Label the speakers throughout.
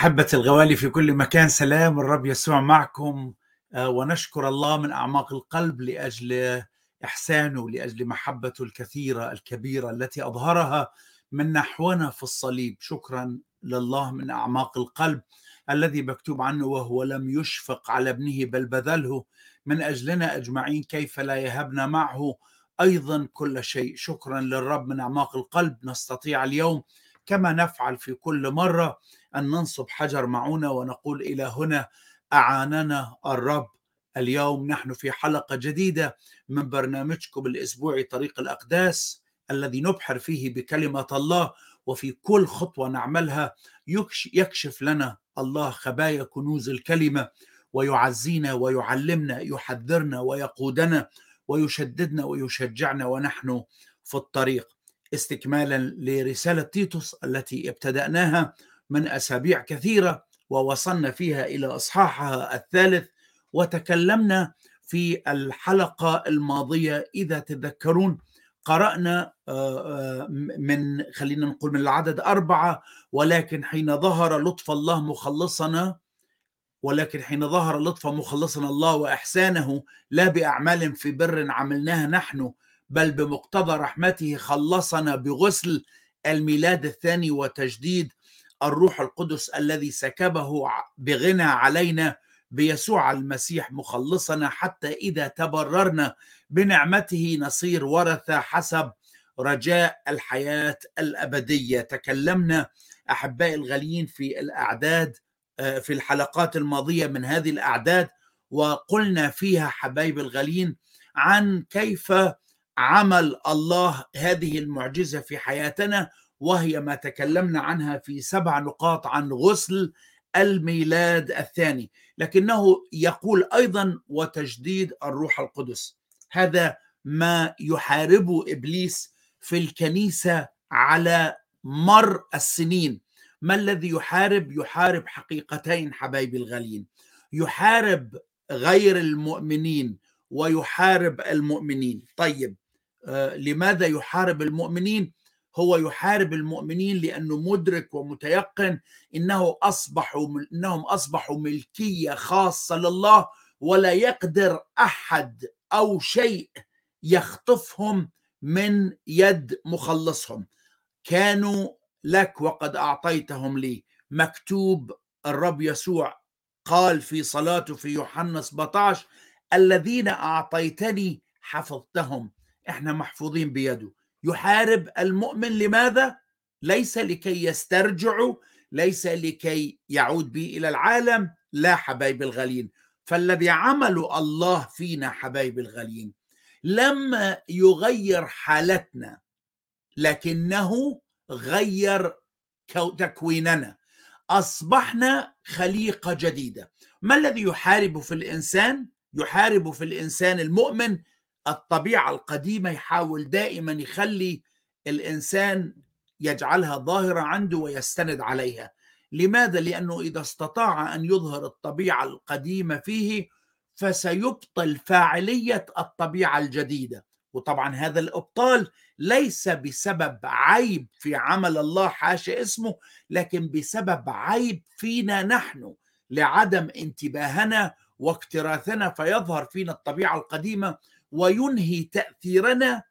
Speaker 1: أحبة الغوالي في كل مكان سلام الرب يسوع معكم. آه، ونشكر الله من أعماق القلب لأجل إحسانه لأجل محبته الكثيرة الكبيرة التي أظهرها من نحونا في الصليب. شكرا لله من أعماق القلب الذي مكتوب عنه وهو لم يشفق على ابنه بل بذله من أجلنا أجمعين كيف لا يهبنا معه أيضا كل شيء. شكرا للرب من أعماق القلب. نستطيع اليوم كما نفعل في كل مرة أن ننصب حجر معونة ونقول إلى هنا أعاننا الرب. اليوم نحن في حلقة جديدة من برنامجكم الأسبوعي طريق الأقداس الذي نبحر فيه بكلمة الله وفي كل خطوة نعملها يكشف لنا الله خبايا كنوز الكلمة ويعزينا ويعلمنا يحذرنا ويقودنا ويشددنا ويشجعنا ونحن في الطريق. استكمالا لرسالة تيتوس التي ابتدأناها من أسابيع كثيرة ووصلنا فيها إلى إصحاحها الثالث وتكلمنا في الحلقة الماضية إذا تذكرون. قرأنا من خلينا نقول من العدد أربعة ولكن حين ظهر لطف الله مخلصنا ولكن حين ظهر لطف مخلصنا الله وإحسانه لا بأعمال في بر عملناها نحن بل بمقتضى رحمته خلصنا بغسل الميلاد الثاني وتجديد الروح القدس الذي سكبه بغنى علينا بيسوع المسيح مخلصنا حتى إذا تبررنا بنعمته نصير ورثة حسب رجاء الحياة الأبدية. تكلمنا أحبائي الغاليين في الأعداد في الحلقات الماضية من هذه الأعداد وقلنا فيها حبايب الغاليين عن كيف عمل الله هذه المعجزة في حياتنا وهي ما تكلمنا عنها في سبع نقاط عن غسل الميلاد الثاني لكنه يقول أيضا وتجديد الروح القدس. هذا ما يحاربه إبليس في الكنيسة على مر السنين. ما الذي يحارب؟ يحارب حقيقتين حبايبي الغاليين. يحارب غير المؤمنين ويحارب المؤمنين. طيب آه لماذا يحارب المؤمنين؟ هو يحارب المؤمنين لأنه مدرك ومتيقن إنه اصبحوا إنهم أصبحوا ملكية خاصة لله ولا يقدر أحد أو شيء يخطفهم من يد مخلصهم. كانوا لك وقد أعطيتهم لي. مكتوب الرب يسوع قال في صلاته في يوحنا 17 الذين أعطيتني حفظتهم. إحنا محفوظين بيده. يحارب المؤمن لماذا؟ ليس لكي يسترجعوا ليس لكي يعود به إلى العالم لا حبايب الغاليين فالذي عمله الله فينا حبايب الغاليين لما يغير حالتنا لكنه غير تكويننا. أصبحنا خليقة جديدة. ما الذي يحارب في الإنسان؟ يحارب في الإنسان المؤمن الطبيعة القديمة يحاول دائما يخلي الإنسان يجعلها ظاهره عنده ويستند عليها. لماذا؟ لأنه إذا استطاع أن يظهر الطبيعة القديمة فيه فسيبطل فاعلية الطبيعة الجديدة. وطبعا هذا الإبطال ليس بسبب عيب في عمل الله حاشا اسمه لكن بسبب عيب فينا نحن لعدم انتباهنا واكتراثنا فيظهر فينا الطبيعة القديمة وينهي تأثيرنا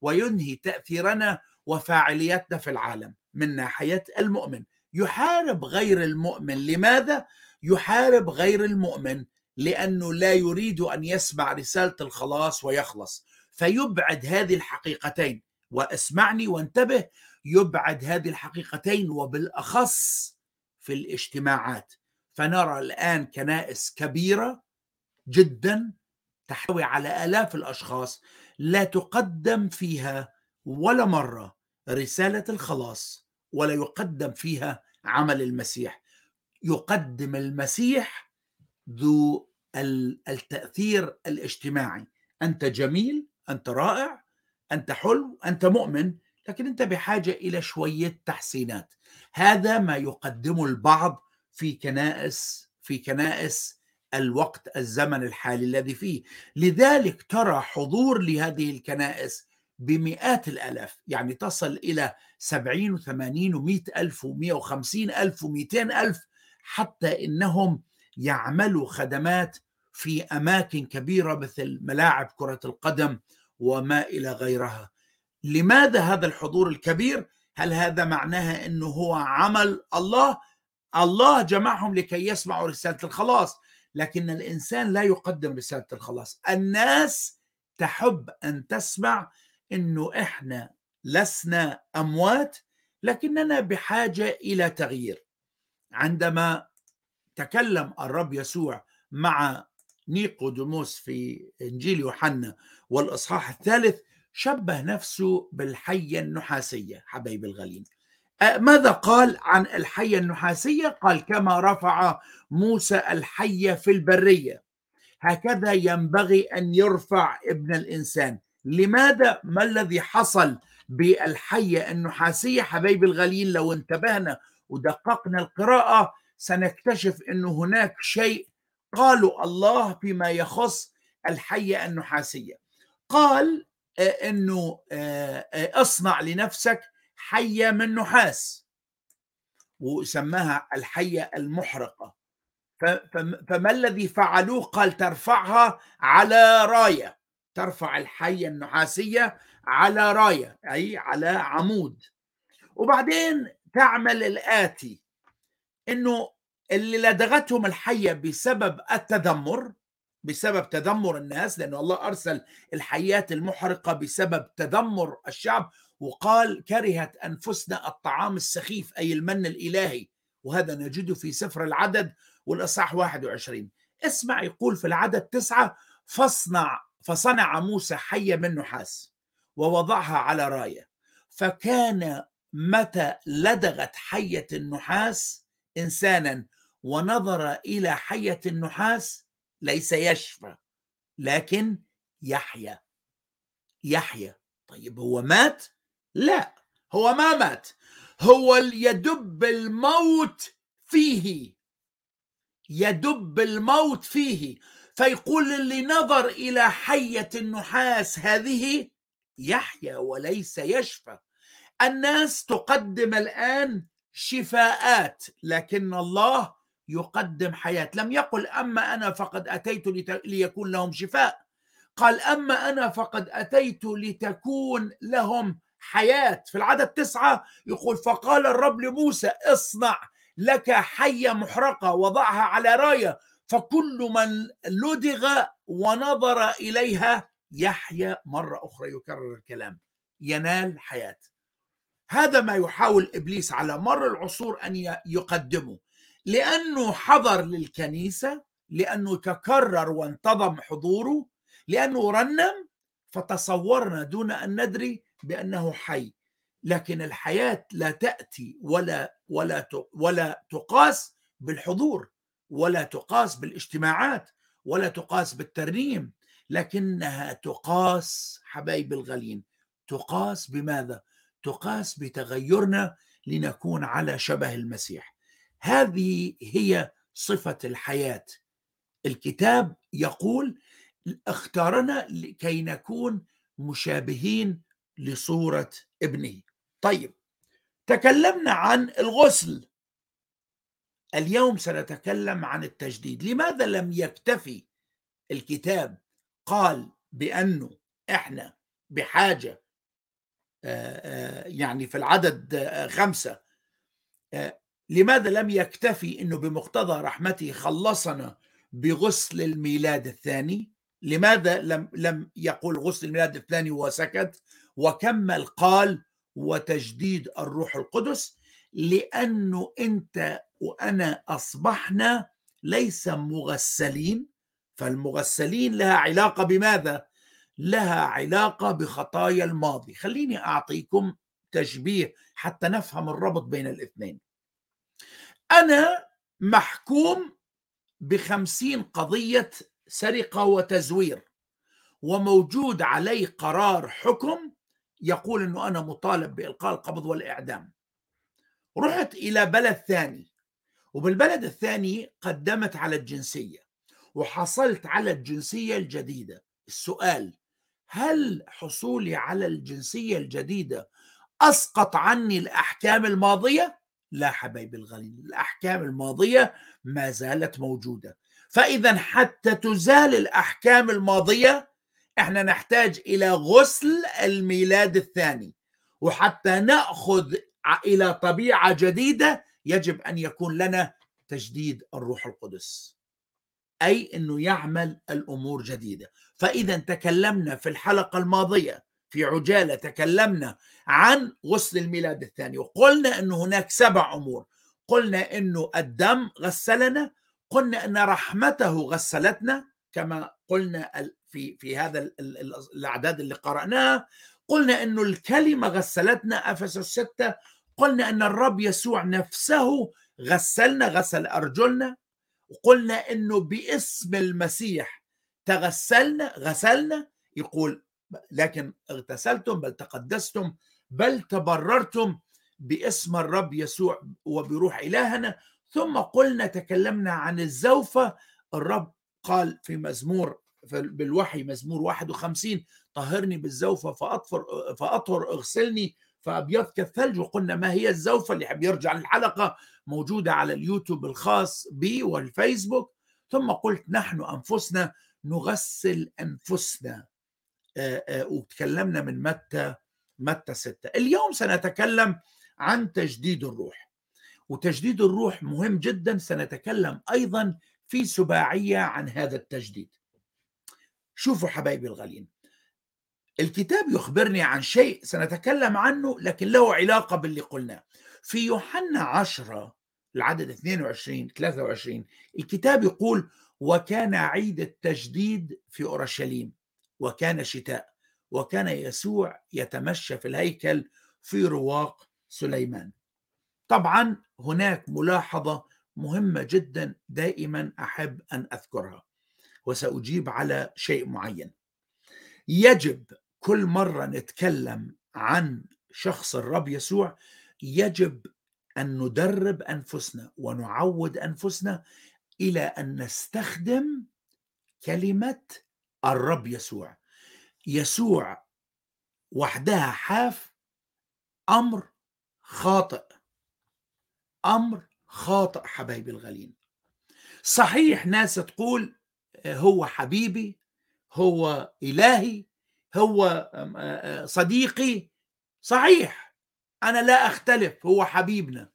Speaker 1: وينهي تأثيرنا وفاعليتنا في العالم من ناحية المؤمن. يحارب غير المؤمن. لماذا؟ يحارب غير المؤمن لأنه لا يريد أن يسمع رسالة الخلاص ويخلص. فيبعد هذه الحقيقتين. واسمعني وانتبه يبعد هذه الحقيقتين وبالأخص في الاجتماعات. فنرى الآن كنائس كبيرة جدا تحتوي على آلاف الأشخاص لا تقدم فيها ولا مرة رسالة الخلاص ولا يقدم فيها عمل المسيح. يقدم المسيح ذو التأثير الاجتماعي. أنت جميل أنت رائع أنت حلو أنت مؤمن لكن أنت بحاجة إلى شوية تحسينات. هذا ما يقدمه البعض في كنائس في كنائس الوقت الزمن الحالي الذي فيه لذلك ترى حضور لهذه الكنائس بمئات الألاف يعني تصل إلى سبعين وثمانين ومئة ألف ومئة وخمسين ألف ومئتين ألف حتى إنهم يعملوا خدمات في أماكن كبيرة مثل ملاعب كرة القدم وما إلى غيرها. لماذا هذا الحضور الكبير؟ هل هذا معناها إنه هو عمل الله؟ الله جمعهم لكي يسمعوا رسالة الخلاص، لكن الإنسان لا يقدم رسالة الخلاص، الناس تحب أن تسمع إنه إحنا لسنا أموات لكننا بحاجة إلى تغيير. عندما تكلم الرب يسوع مع نيقوديموس في إنجيل يوحنا والإصحاح الثالث شبه نفسه بالحية النحاسية حبايب الغالين ماذا قال عن الحية النحاسية؟ قال كما رفع موسى الحيه في البرية. هكذا ينبغي أن يرفع ابن الإنسان. لماذا؟ ما الذي حصل بالحية النحاسية؟ حبايب الغالين لو انتبهنا ودققنا القراءة سنكتشف انه هناك شيء قالوا الله فيما يخص الحية النحاسية. قال أنه اصنع لنفسك حية من نحاس وسماها الحية المحرقة. فما الذي فعلوه؟ قال ترفعها على راية. ترفع الحية النحاسية على راية أي على عمود. وبعدين تعمل الآتي إنه اللي لدغتهم الحية بسبب التذمر بسبب تذمر الناس لأن الله أرسل الحيات المحرقة بسبب تذمر الشعب وقال كرهت أنفسنا الطعام السخيف أي المن الإلهي وهذا نجده في سفر العدد والإصحاح 21 اسمع يقول في العدد تسعة فاصنع فصنع موسى حية من نحاس ووضعها على راية. فكان متى لدغت حية النحاس إنسانا ونظر إلى حية النحاس ليس يشفى لكن يحيا. يحيا. طيب هو مات؟ لا هو ما مات هو يدب الموت فيه. يدب الموت فيه. فيقول اللي نظر إلى حية النحاس هذه يحيا وليس يشفى. الناس تقدم الآن شفاءات لكن الله يقدم حياة. لم يقل أما أنا فقد أتيت ليكون لهم شفاء. قال أما أنا فقد أتيت لتكون لهم حياة في العدد تسعة يقول فقال الرب لموسى اصنع لك حية محرقة وضعها على راية. فكل من لدغ ونظر إليها يحيا مرة أخرى يكرر الكلام. ينال حياة. هذا ما يحاول إبليس على مر العصور أن يقدمه. لأنه حضر للكنيسة لأنه تكرر وانتظم حضوره لأنه رنم فتصورنا دون أن ندري بأنه حي. لكن الحياة لا تأتي ولا ولا ولا تقاس بالحضور ولا تقاس بالاجتماعات ولا تقاس بالترنيم. لكنها تقاس حبايب الغالين تقاس بماذا؟ تقاس بتغيرنا لنكون على شبه المسيح. هذه هي صفة الحياة. الكتاب يقول اختارنا لكي نكون مشابهين لصورة ابنه. طيب تكلمنا عن الغسل. اليوم سنتكلم عن التجديد. لماذا لم يكتفي الكتاب قال بأنه إحنا بحاجة يعني في العدد خمسة لماذا لم يكتفي إنه بمقتضى رحمته خلصنا بغسل الميلاد الثاني؟ لماذا لم لم يقول غسل الميلاد الثاني وسكت؟ وكمل قال وتجديد الروح القدس لأنه أنت وأنا أصبحنا ليس مغسلين فالمغسلين لها علاقة بماذا؟ لها علاقة بخطايا الماضي. خليني أعطيكم تشبيه حتى نفهم الربط بين الاثنين. أنا محكوم بخمسين قضية سرقة وتزوير وموجود علي قرار حكم يقول أنه أنا مطالب بإلقاء القبض والإعدام. رحت إلى بلد ثاني وبالبلد الثاني قدمت على الجنسية وحصلت على الجنسية الجديدة. السؤال هل حصولي على الجنسية الجديدة أسقط عني الأحكام الماضية؟ لا حبايبي الغالين الأحكام الماضية ما زالت موجودة. فإذا حتى تزال الأحكام الماضية إحنا نحتاج إلى غسل الميلاد الثاني وحتى نأخذ إلى طبيعة جديدة يجب أن يكون لنا تجديد الروح القدس. أي أنه يعمل الأمور جديدة. فإذا تكلمنا في الحلقة الماضية في عجالة تكلمنا عن غسل الميلاد الثاني وقلنا أنه هناك سبع أمور. قلنا أنه الدم غسلنا قلنا أن رحمته غسلتنا كما قلنا في في هذا الأعداد اللي قرأناها. قلنا أنه الكلمة غسلتنا أفسس ستة قلنا أن الرب يسوع نفسه غسلنا غسل أرجلنا. وقلنا أنه باسم المسيح تغسلنا غسلنا. يقول لكن اغتسلتم بل تقدستم بل تبررتم باسم الرب يسوع وبروح إلهنا. ثم قلنا تكلمنا عن الزوفة. الرب قال في مزمور بالوحي مزمور 51 طهرني بالزوفة فأطفر فأطهر اغسلني فأبيض كالثلج وقلنا ما هي الزوفة اللي حب يرجع للحلقة موجودة على اليوتيوب الخاص بي والفيسبوك. ثم قلت نحن أنفسنا نغسل أنفسنا. وتكلمنا من متى متى ستة. اليوم سنتكلم عن تجديد الروح. وتجديد الروح مهم جدا سنتكلم أيضا في سباعية عن هذا التجديد. شوفوا حبايبي الغالين الكتاب يخبرني عن شيء سنتكلم عنه لكن له علاقة باللي قلناه. في يوحنا عشرة العدد 22 23 الكتاب يقول وكان عيد التجديد في أورشليم وكان شتاء وكان يسوع يتمشى في الهيكل في رواق سليمان. طبعا هناك ملاحظة مهمة جدا دائما أحب أن أذكرها. وسأجيب على شيء معين. يجب كل مرة نتكلم عن شخص الرب يسوع يجب أن ندرب أنفسنا ونعود أنفسنا إلى أن نستخدم كلمة الرب يسوع. يسوع وحدها حاف أمر خاطئ. أمر خاطئ حبايبي الغالين صحيح ناس تقول هو حبيبي هو إلهي هو صديقي. صحيح أنا لا أختلف هو حبيبنا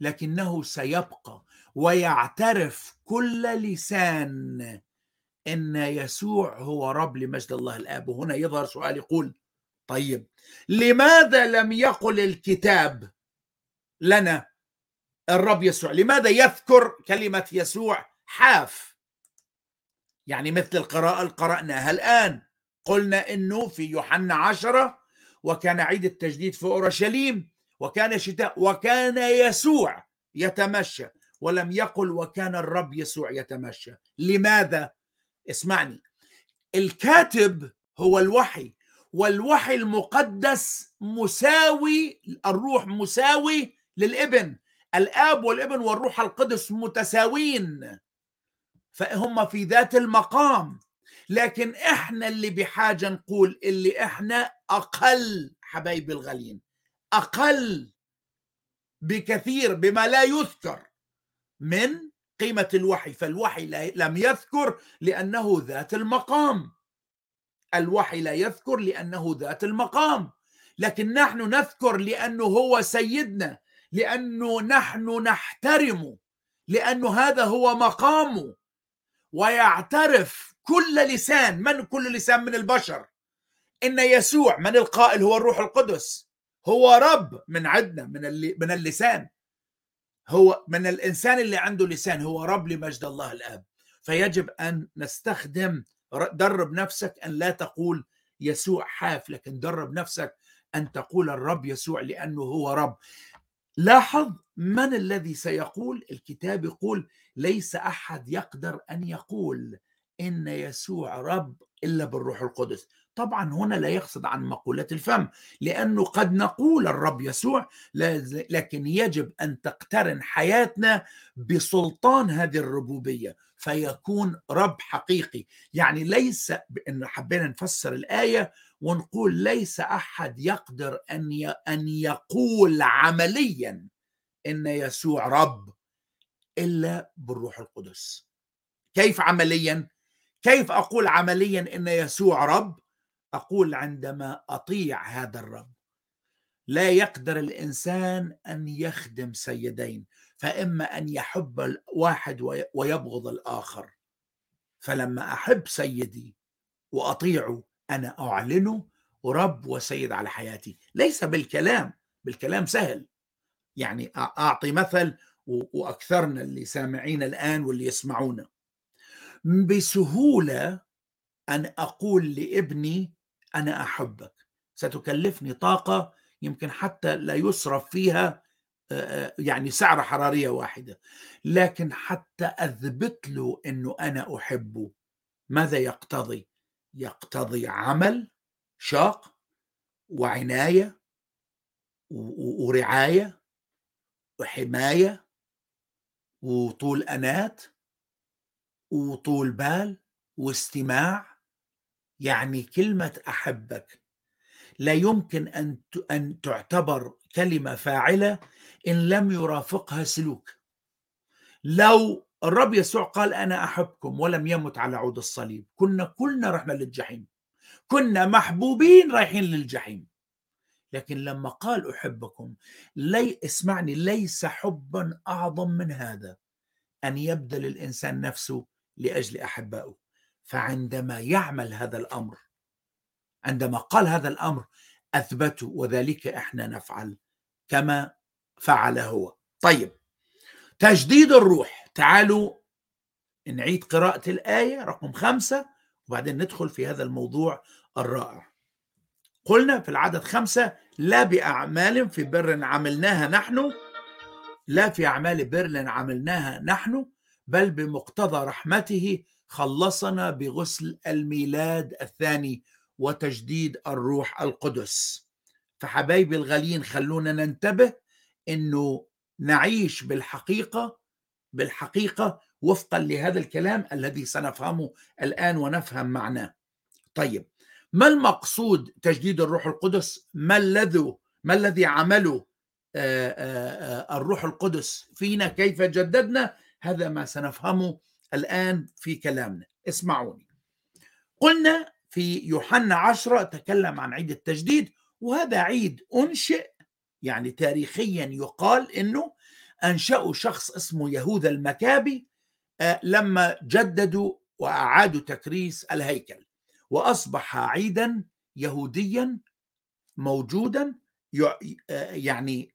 Speaker 1: لكنه سيبقى ويعترف كل لسان إن يسوع هو رب لمجد الله الآب. وهنا يظهر سؤال يقول طيب لماذا لم يقل الكتاب لنا الرب يسوع؟ لماذا يذكر كلمة يسوع حاف؟ يعني مثل القراءة اللي قرأناها الآن. قلنا إنه في يوحنا عشرة وكان عيد التجديد في أورشليم وكان شتاء وكان يسوع يتمشى ولم يقل وكان الرب يسوع يتمشى. لماذا؟ اسمعني. الكاتب هو الوحي والوحي المقدس مساوي الروح مساوي للإبن. الآب والإبن والروح القدس متساوين. فهم في ذات المقام. لكن إحنا اللي بحاجة نقول اللي إحنا أقل حبايبي الغالين أقل بكثير بما لا يذكر من قيمة الوحي. فالوحي لم يذكر لأنه ذات المقام. الوحي لا يذكر لأنه ذات المقام. لكن نحن نذكر لأنه هو سيدنا لأنه نحن نحترمه لأنه هذا هو مقامه. ويعترف كل لسان من كل لسان؟ من البشر. إن يسوع من القائل هو الروح القدس. هو رب من عندنا من من اللسان. هو من الإنسان اللي عنده لسان هو رب لمجد الله الآب. فيجب أن نستخدم درب نفسك أن لا تقول يسوع حاف لكن درب نفسك أن تقول الرب يسوع لأنه هو رب. لاحظ من الذي سيقول؟ الكتاب يقول ليس أحد يقدر أن يقول إن يسوع رب إلا بالروح القدس. طبعا هنا لا يقصد عن مقولة الفم لأنه قد نقول الرب يسوع لكن يجب أن تقترن حياتنا بسلطان هذه الربوبية فيكون رب حقيقي. يعني ليس بأن حبينا نفسر الآية ونقول ليس أحد يقدر أن أن يقول عمليا إن يسوع رب إلا بالروح القدس. كيف عمليا؟ كيف أقول عمليا إن يسوع رب؟ أقول عندما أطيع هذا الرب. لا يقدر الإنسان أن يخدم سيدين فإما أن يحب الواحد ويبغض الآخر. فلما أحب سيدي وأطيعه أنا أعلنه رب وسيد على حياتي. ليس بالكلام بالكلام سهل. يعني أعطي مثل وأكثرنا اللي سامعين الآن واللي يسمعونا. بسهولة أن أقول لابني أنا أحبك. ستكلفني طاقة يمكن حتى لا يصرف فيها يعني سعرة حرارية واحدة. لكن حتى أثبت له أنه أنا أحبه ماذا يقتضي؟ يقتضي عمل شاق وعناية ورعاية وحماية وطول أنات وطول بال واستماع. يعني كلمة أحبك. لا يمكن أن أن تعتبر كلمة فاعلة إن لم يرافقها سلوك. لو الرب يسوع قال أنا أحبكم ولم يمت على عود الصليب. كنا كلنا رحنا للجحيم. كنا محبوبين رايحين للجحيم. لكن لما قال أحبكم لي اسمعني ليس حبا أعظم من هذا أن يبذل الإنسان نفسه لأجل أحبائه. فعندما يعمل هذا الأمر عندما قال هذا الأمر أثبته وذلك إحنا نفعل كما فعل هو. طيب تجديد الروح. تعالوا نعيد قراءة الآية رقم خمسة وبعدين ندخل في هذا الموضوع الرائع. قلنا في العدد خمسة لا بأعمال في بر عملناها نحن لا في أعمال بر عملناها نحن بل بمقتضى رحمته خلصنا بغسل الميلاد الثاني وتجديد الروح القدس. فحبايبي الغاليين خلونا ننتبه إنه نعيش بالحقيقة بالحقيقة وفقا لهذا الكلام الذي سنفهمه الآن ونفهم معناه. طيب ما المقصود تجديد الروح القدس؟ ما الذي ما الذي عمله الروح القدس فينا كيف جددنا؟ هذا ما سنفهمه الآن في كلامنا. اسمعوني. قلنا في يوحنا عشرة تكلم عن عيد التجديد وهذا عيد أنشئ يعني تاريخيا يقال إنه أنشأوا شخص اسمه يهوذا المكابي لما جددوا وأعادوا تكريس الهيكل وأصبح عيدا يهوديا موجودا يعني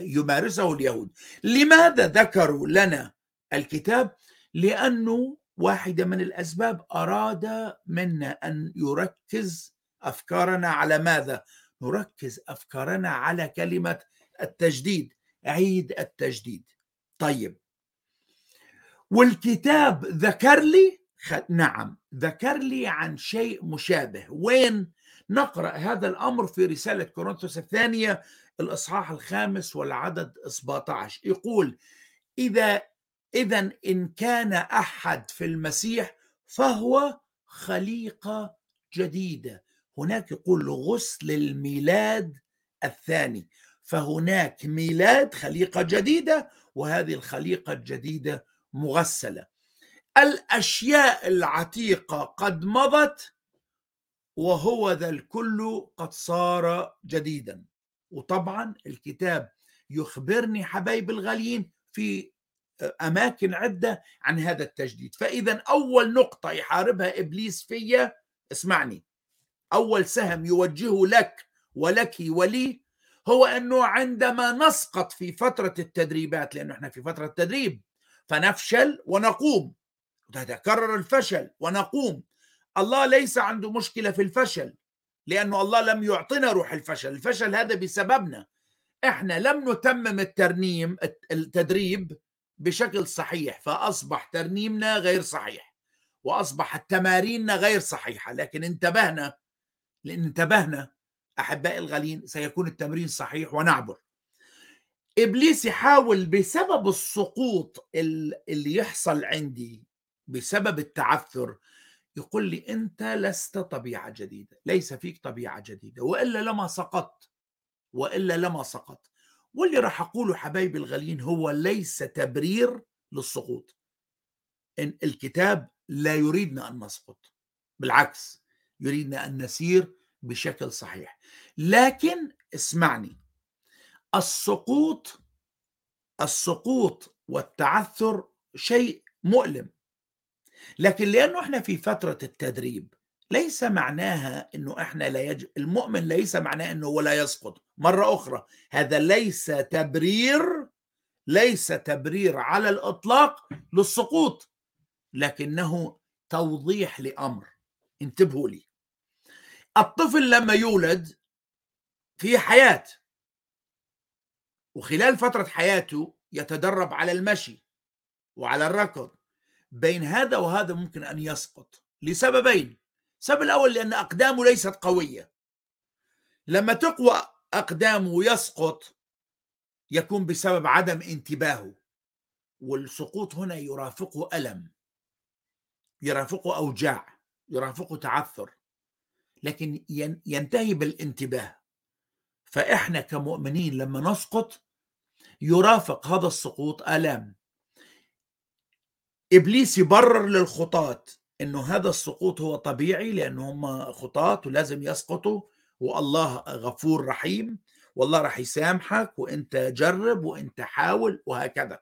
Speaker 1: يمارسه اليهود. لماذا ذكروا لنا الكتاب؟ لأنه واحدة من الأسباب أراد منا أن يركز أفكارنا على ماذا؟ نركز أفكارنا على كلمة التجديد. عيد التجديد. طيب. والكتاب ذكر لي نعم ذكر لي عن شيء مشابه. وين نقرأ هذا الأمر في رسالة كورنثوس الثانية الإصحاح الخامس والعدد 17 يقول إذا إذا إن كان أحد في المسيح فهو خليقة جديدة. هناك يقول غسل الميلاد الثاني. فهناك ميلاد خليقة جديدة وهذه الخليقة الجديدة مغسلة. الأشياء العتيقة قد مضت وهو ذا الكل قد صار جديدا. وطبعا الكتاب يخبرني حبايب الغاليين في أماكن عدة عن هذا التجديد. فاذا أول نقطة يحاربها إبليس فيا اسمعني أول سهم يوجهه لك ولك ولي هو أنه عندما نسقط في فترة التدريبات لأنه إحنا في فترة تدريب فنفشل ونقوم. تتكرر الفشل ونقوم. الله ليس عنده مشكلة في الفشل لأنه الله لم يعطنا روح الفشل. الفشل هذا بسببنا. إحنا لم نتمم الترنيم التدريب بشكل صحيح فأصبح ترنيمنا غير صحيح وأصبحت تماريننا غير صحيحة. لكن انتبهنا لأن انتبهنا أحبائي الغالين سيكون التمرين صحيح ونعبر إبليس يحاول بسبب السقوط اللي يحصل عندي بسبب التعثر يقول لي أنت لست طبيعة جديدة ليس فيك طبيعة جديدة وإلا لما سقطت وإلا لما سقط واللي راح أقوله حبايبي الغاليين هو ليس تبرير للسقوط. إن الكتاب لا يريدنا أن نسقط بالعكس يريدنا أن نسير بشكل صحيح. لكن اسمعني. السقوط السقوط والتعثر شيء مؤلم. لكن لأنه إحنا في فترة التدريب ليس معناها إنه إحنا لا يج... المؤمن ليس معناه إنه هو لا يسقط. مرة أخرى هذا ليس تبرير ليس تبرير على الإطلاق للسقوط لكنه توضيح لأمر. انتبهوا لي. الطفل لما يولد في حياة وخلال فترة حياته يتدرب على المشي وعلى الركض بين هذا وهذا ممكن أن يسقط لسببين. السبب الأول لأن أقدامه ليست قوية. لما تقوى أقدامه ويسقط يكون بسبب عدم انتباهه والسقوط هنا يرافقه ألم يرافقه أوجاع يرافقه تعثر. لكن ينتهي بالانتباه. فإحنا كمؤمنين لما نسقط يرافق هذا السقوط آلام. إبليس يبرر للخطاة إنه هذا السقوط هو طبيعي لأنه هم خطاة ولازم يسقطوا والله غفور رحيم والله راح يسامحك وإنت جرب وإنت حاول وهكذا.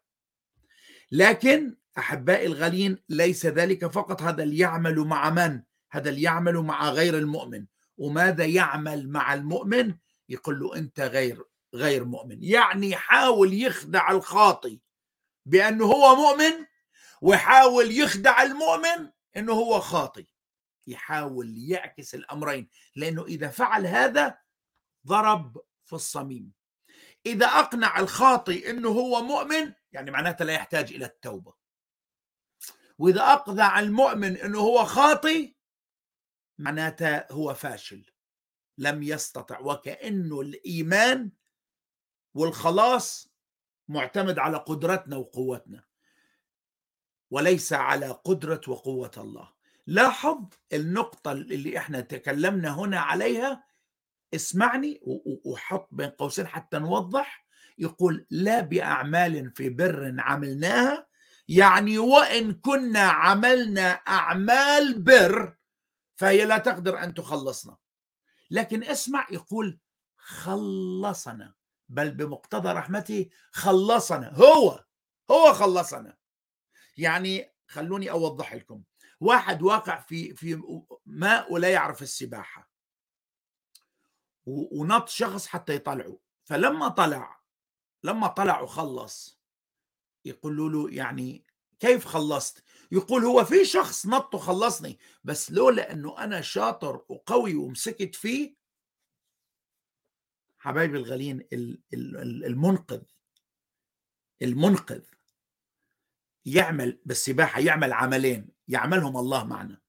Speaker 1: لكن أحبائي الغالين ليس ذلك فقط هذا اللي يعمل مع من؟ هذا اللي يعمل مع غير المؤمن. وماذا يعمل مع المؤمن؟ يقول له أنت غير غير مؤمن. يعني يحاول يخدع الخاطي بأنه هو مؤمن ويحاول يخدع المؤمن إنه هو خاطي يحاول يعكس الأمرين لأنه إذا فعل هذا ضرب في الصميم. إذا أقنع الخاطي إنه هو مؤمن يعني معناته لا يحتاج إلى التوبة. وإذا أقنع المؤمن إنه هو خاطي معناته هو فاشل لم يستطع وكأنه الإيمان والخلاص معتمد على قدرتنا وقوتنا وليس على قدرة وقوة الله. لاحظ النقطة اللي إحنا تكلمنا هنا عليها اسمعني وحط بين قوسين حتى نوضح. يقول لا بأعمال في بر عملناها. يعني وإن كنا عملنا أعمال بر فهي لا تقدر أن تخلصنا. لكن اسمع يقول خلصنا بل بمقتضى رحمته خلصنا هو هو خلصنا. يعني خلوني أوضح لكم واحد واقع في في ماء ولا يعرف السباحة. ونط شخص حتى يطلعه. فلما طلع لما طلع وخلص يقولوا له يعني كيف خلصت؟ يقول هو في شخص نط وخلصني بس لولا إنه أنا شاطر وقوي ومسكت فيه حبايبي الغاليين المنقذ المنقذ يعمل بالسباحة يعمل عملين يعملهم الله معنا.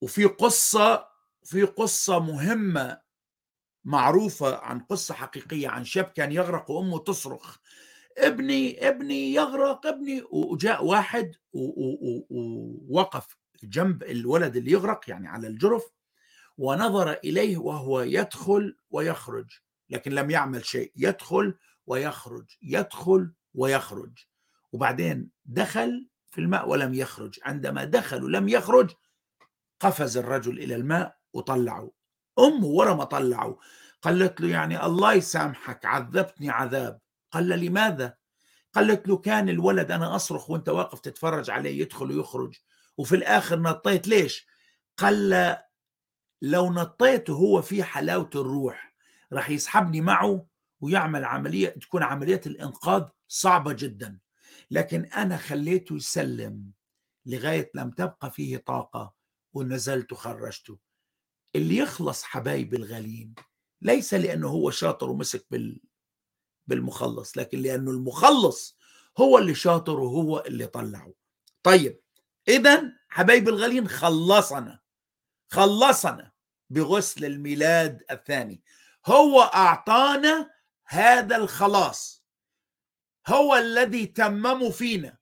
Speaker 1: وفي قصة في قصة مهمة معروفة عن قصة حقيقية عن شاب كان يغرق وأمه تصرخ. ابني ابني يغرق ابني وجاء واحد ووقف جنب الولد اللي يغرق يعني على الجرف ونظر إليه وهو يدخل ويخرج لكن لم يعمل شيء يدخل ويخرج يدخل ويخرج. وبعدين دخل في الماء ولم يخرج عندما دخل ولم يخرج قفز الرجل إلى الماء وطلعه. أمه ورا ما طلعه قالت له يعني الله يسامحك عذبتني عذاب. قال لماذا؟ قالت له كان الولد أنا أصرخ وأنت واقف تتفرج عليه يدخل ويخرج وفي الآخر نطيت ليش؟ قال لو نطيته هو في حلاوة الروح راح يسحبني معه ويعمل عملية تكون عملية الإنقاذ صعبة جدا لكن أنا خليته يسلم لغاية لم تبقى فيه طاقة ونزلت وخرجته. اللي يخلص حبايبي الغاليين ليس لأنه هو شاطر ومسك بال بالمخلص لكن لأنه المخلص هو اللي شاطر وهو اللي طلعه. طيب إذا حبايبي الغاليين خلصنا خلصنا بغسل الميلاد الثاني. هو أعطانا هذا الخلاص. هو الذي تمموا فينا.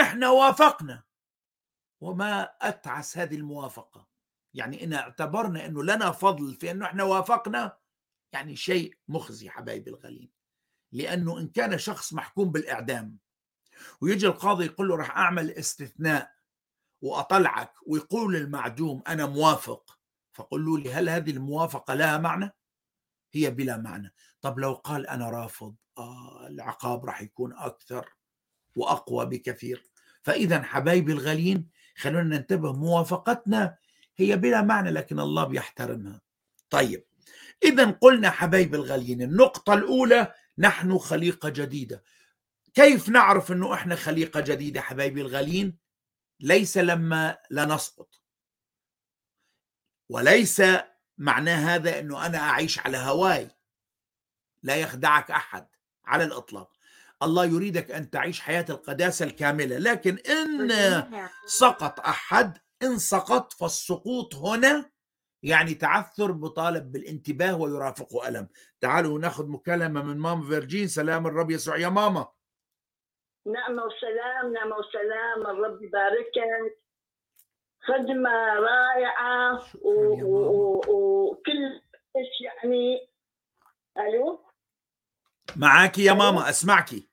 Speaker 1: إحنا وافقنا. وما أتعس هذه الموافقة. يعني إن اعتبرنا إنه لنا فضل في إنه إحنا وافقنا يعني شيء مخزي حبايبي الغالين لأنه إن كان شخص محكوم بالإعدام ويجي القاضي يقول له راح أعمل استثناء وأطلعك ويقول المعدوم أنا موافق فقولوا لي هل هذه الموافقة لها معنى؟ هي بلا معنى. طب لو قال أنا رافض آه العقاب راح يكون أكثر وأقوى بكثير. فاذا حبايبي الغاليين خلونا ننتبه موافقتنا هي بلا معنى لكن الله بيحترمها. طيب اذا قلنا حبايبي الغاليين النقطة الأولى نحن خليقة جديدة. كيف نعرف إنه إحنا خليقة جديدة حبايبي الغاليين؟ ليس لما لا نسقط. وليس معنى هذا إنه أنا أعيش على هواي. لا يخدعك أحد على الإطلاق. الله يريدك أن تعيش حياة القداسة الكاملة لكن إن سقط أحد إن سقط فالسقوط هنا يعني تعثر بطالب بالانتباه ويرافقه ألم. تعالوا ناخذ مكالمة من ماما فيرجين. سلام الرب يسوع. يا ماما.
Speaker 2: نعمة وسلام نعمة وسلام الرب يباركك. خدمة رائعة وكل إيش يعني؟ ألو؟
Speaker 1: معك يا ماما أسمعكي.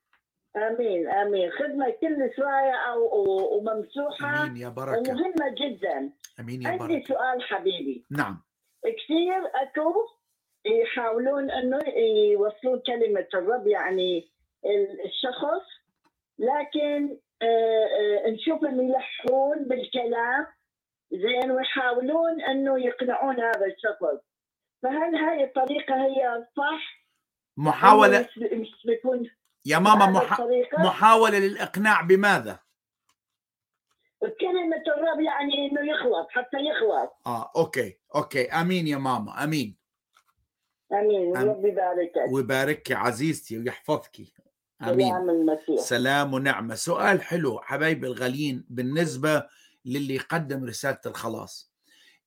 Speaker 2: آمين آمين. خدمة كلش رائعة وممسوحة.
Speaker 1: آمين يا بركة.
Speaker 2: ومهمة جدا.
Speaker 1: آمين يا
Speaker 2: عندي
Speaker 1: بركة.
Speaker 2: سؤال حبيبي.
Speaker 1: نعم.
Speaker 2: كثير أكو يحاولون إنه يوصلون كلمة الرب يعني الشخص لكن آه، آه، نشوفهم يلحون بالكلام زين ويحاولون إنه يقنعون هذا الشخص. فهل هاي الطريقة هي صح؟
Speaker 1: محاولة يا ماما مح... محاولة للإقناع بماذا؟
Speaker 2: كلمة الرب يعني إنه يخلص حتى يخلص.
Speaker 1: آه okay okay. أمين يا ماما أمين. آمين
Speaker 2: ربي يباركك.
Speaker 1: ويباركك عزيزتي ويحفظك. أمين.
Speaker 2: سلام
Speaker 1: ونعمة. سؤال حلو حبايبي الغاليين بالنسبة للي يقدم رسالة الخلاص.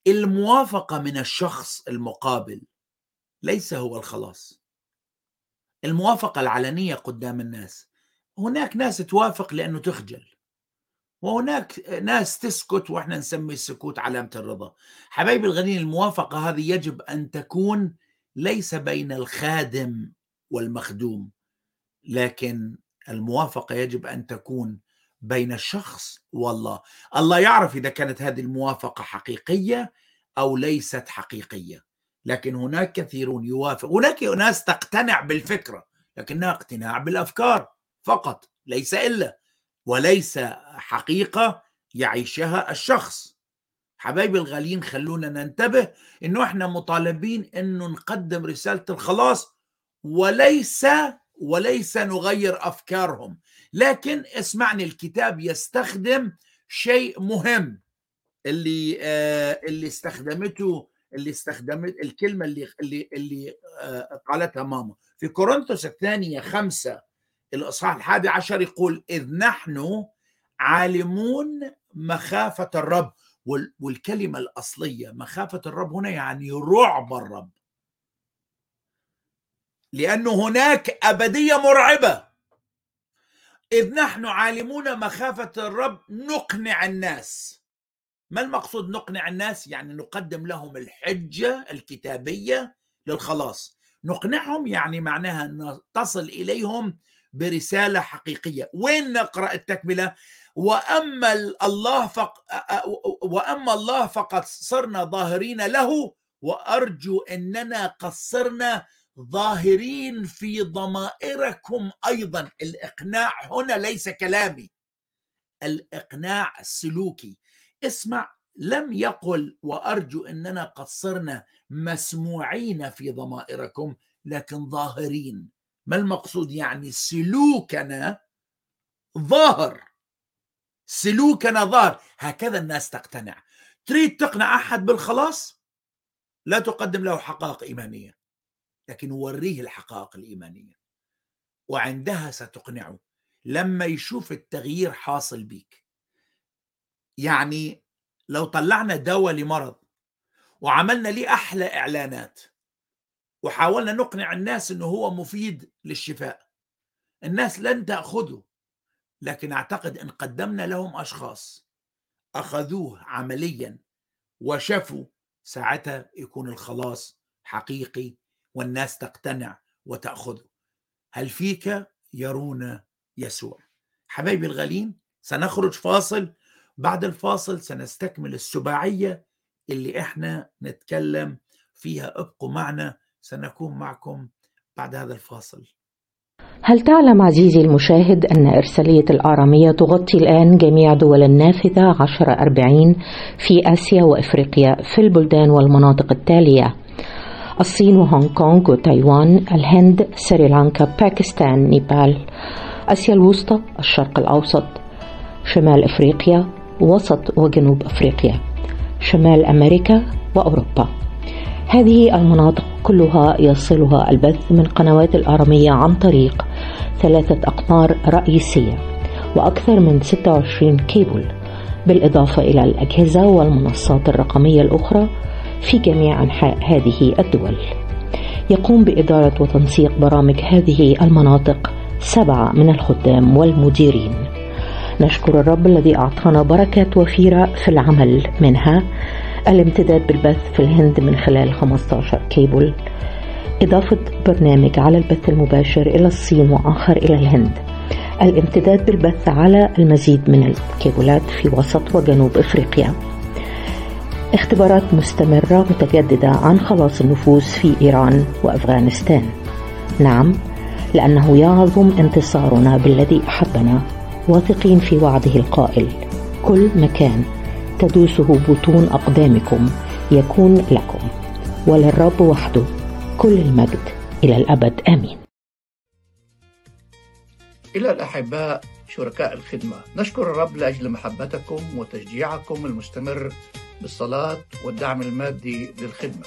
Speaker 1: الموافقة من الشخص المقابل ليس هو الخلاص. الموافقة العلنية قدام الناس. هناك ناس توافق لأنه تخجل. وهناك ناس تسكت وإحنا نسمي السكوت علامة الرضا. حبايبي الغاليين الموافقة هذه يجب أن تكون ليس بين الخادم والمخدوم لكن الموافقة يجب أن تكون بين الشخص والله. الله يعرف إذا كانت هذه الموافقة حقيقية أو ليست حقيقية. لكن هناك كثيرون يوافق. هناك ناس تقتنع بالفكرة لكنها اقتناع بالأفكار فقط ليس إلا وليس حقيقة يعيشها الشخص. حبايبي الغاليين خلونا ننتبه إنه إحنا مطالبين إنه نقدم رسالة الخلاص وليس وليس نغير أفكارهم. لكن اسمعني الكتاب يستخدم شيء مهم. اللي آه اللي استخدمته اللي استخدمت الكلمة اللي اللي اللي آه قالتها ماما. في كورنثوس الثانية خمسة الإصحاح الحادي عشر يقول إذ نحن عالمون مخافة الرب. وال- والكلمة الأصلية مخافة الرب هنا يعني رعب الرب. لأنه هناك أبدية مرعبة. إذ نحن عالمون مخافة الرب نقنع الناس. ما المقصود نقنع الناس؟ يعني نقدم لهم الحجة الكتابية للخلاص. نقنعهم يعني معناها ان تصل إليهم برسالة حقيقية. وين نقرأ التكملة؟ وأما الله فق... وأما الله فقد صرنا ظاهرين له وأرجو إننا قد صرنا ظاهرين في ضمائركم أيضا. الإقناع هنا ليس كلامي. الإقناع سلوكي. اسمع لم يقل وأرجو إننا قد صرنا مسموعين في ضمائركم لكن ظاهرين. ما المقصود يعني سلوكنا ظاهر؟ سلوكنا ظاهر. هكذا الناس تقتنع. تريد تقنع أحد بالخلاص؟ لا تقدم له حقائق إيمانية لكن وريه الحقائق الإيمانية. وعندها ستقنعه. لما يشوف التغيير حاصل بيك يعني لو طلعنا دواء لمرض وعملنا ليه أحلى إعلانات وحاولنا نقنع الناس إنه هو مفيد للشفاء الناس لن تأخذه لكن أعتقد إن قدمنا لهم أشخاص أخذوه عمليا وشفوا ساعتها يكون الخلاص حقيقي والناس تقتنع وتأخذه. هل فيك يرون يسوع؟ حبايبي الغالين سنخرج فاصل بعد الفاصل سنستكمل السباعية اللي إحنا نتكلم فيها. ابقوا معنا سنكون معكم بعد هذا الفاصل.
Speaker 3: هل تعلم عزيزي المشاهد أن إرسالية الآرامية تغطي الآن جميع دول النافذة 1040 في آسيا وإفريقيا في البلدان والمناطق التالية؟ الصين وهونغ كونغ وتايوان الهند سريلانكا باكستان نيبال. آسيا الوسطى الشرق الأوسط. شمال أفريقيا وسط وجنوب أفريقيا شمال أمريكا وأوروبا هذه المناطق كلها يصلها البث من قنوات الآرامية عن طريق ثلاثة أقمار رئيسية وأكثر من 26 كيبل بالإضافة إلى الأجهزة والمنصات الرقمية الأخرى في جميع أنحاء هذه الدول. يقوم بإدارة وتنسيق برامج هذه المناطق سبعة من الخدام والمديرين. نشكر الرب الذي أعطانا بركات وفيرة في العمل منها. الامتداد بالبث في الهند من خلال 15 كيبل. إضافة برنامج على البث المباشر إلى الصين وآخر إلى الهند. الامتداد بالبث على المزيد من الكيبلات في وسط وجنوب إفريقيا. اختبارات مستمرة متجددة عن خلاص النفوس في إيران وأفغانستان. نعم لأنه يعظم انتصارنا بالذي أحبنا. واثقين في وعده القائل. كل مكان تدوسه بطون أقدامكم يكون لكم. وللرب وحده كل المجد إلى الأبد. آمين.
Speaker 4: إلى الأحباء شركاء الخدمة. نشكر الرب لأجل محبتكم وتشجيعكم المستمر بالصلاة والدعم المادي للخدمة.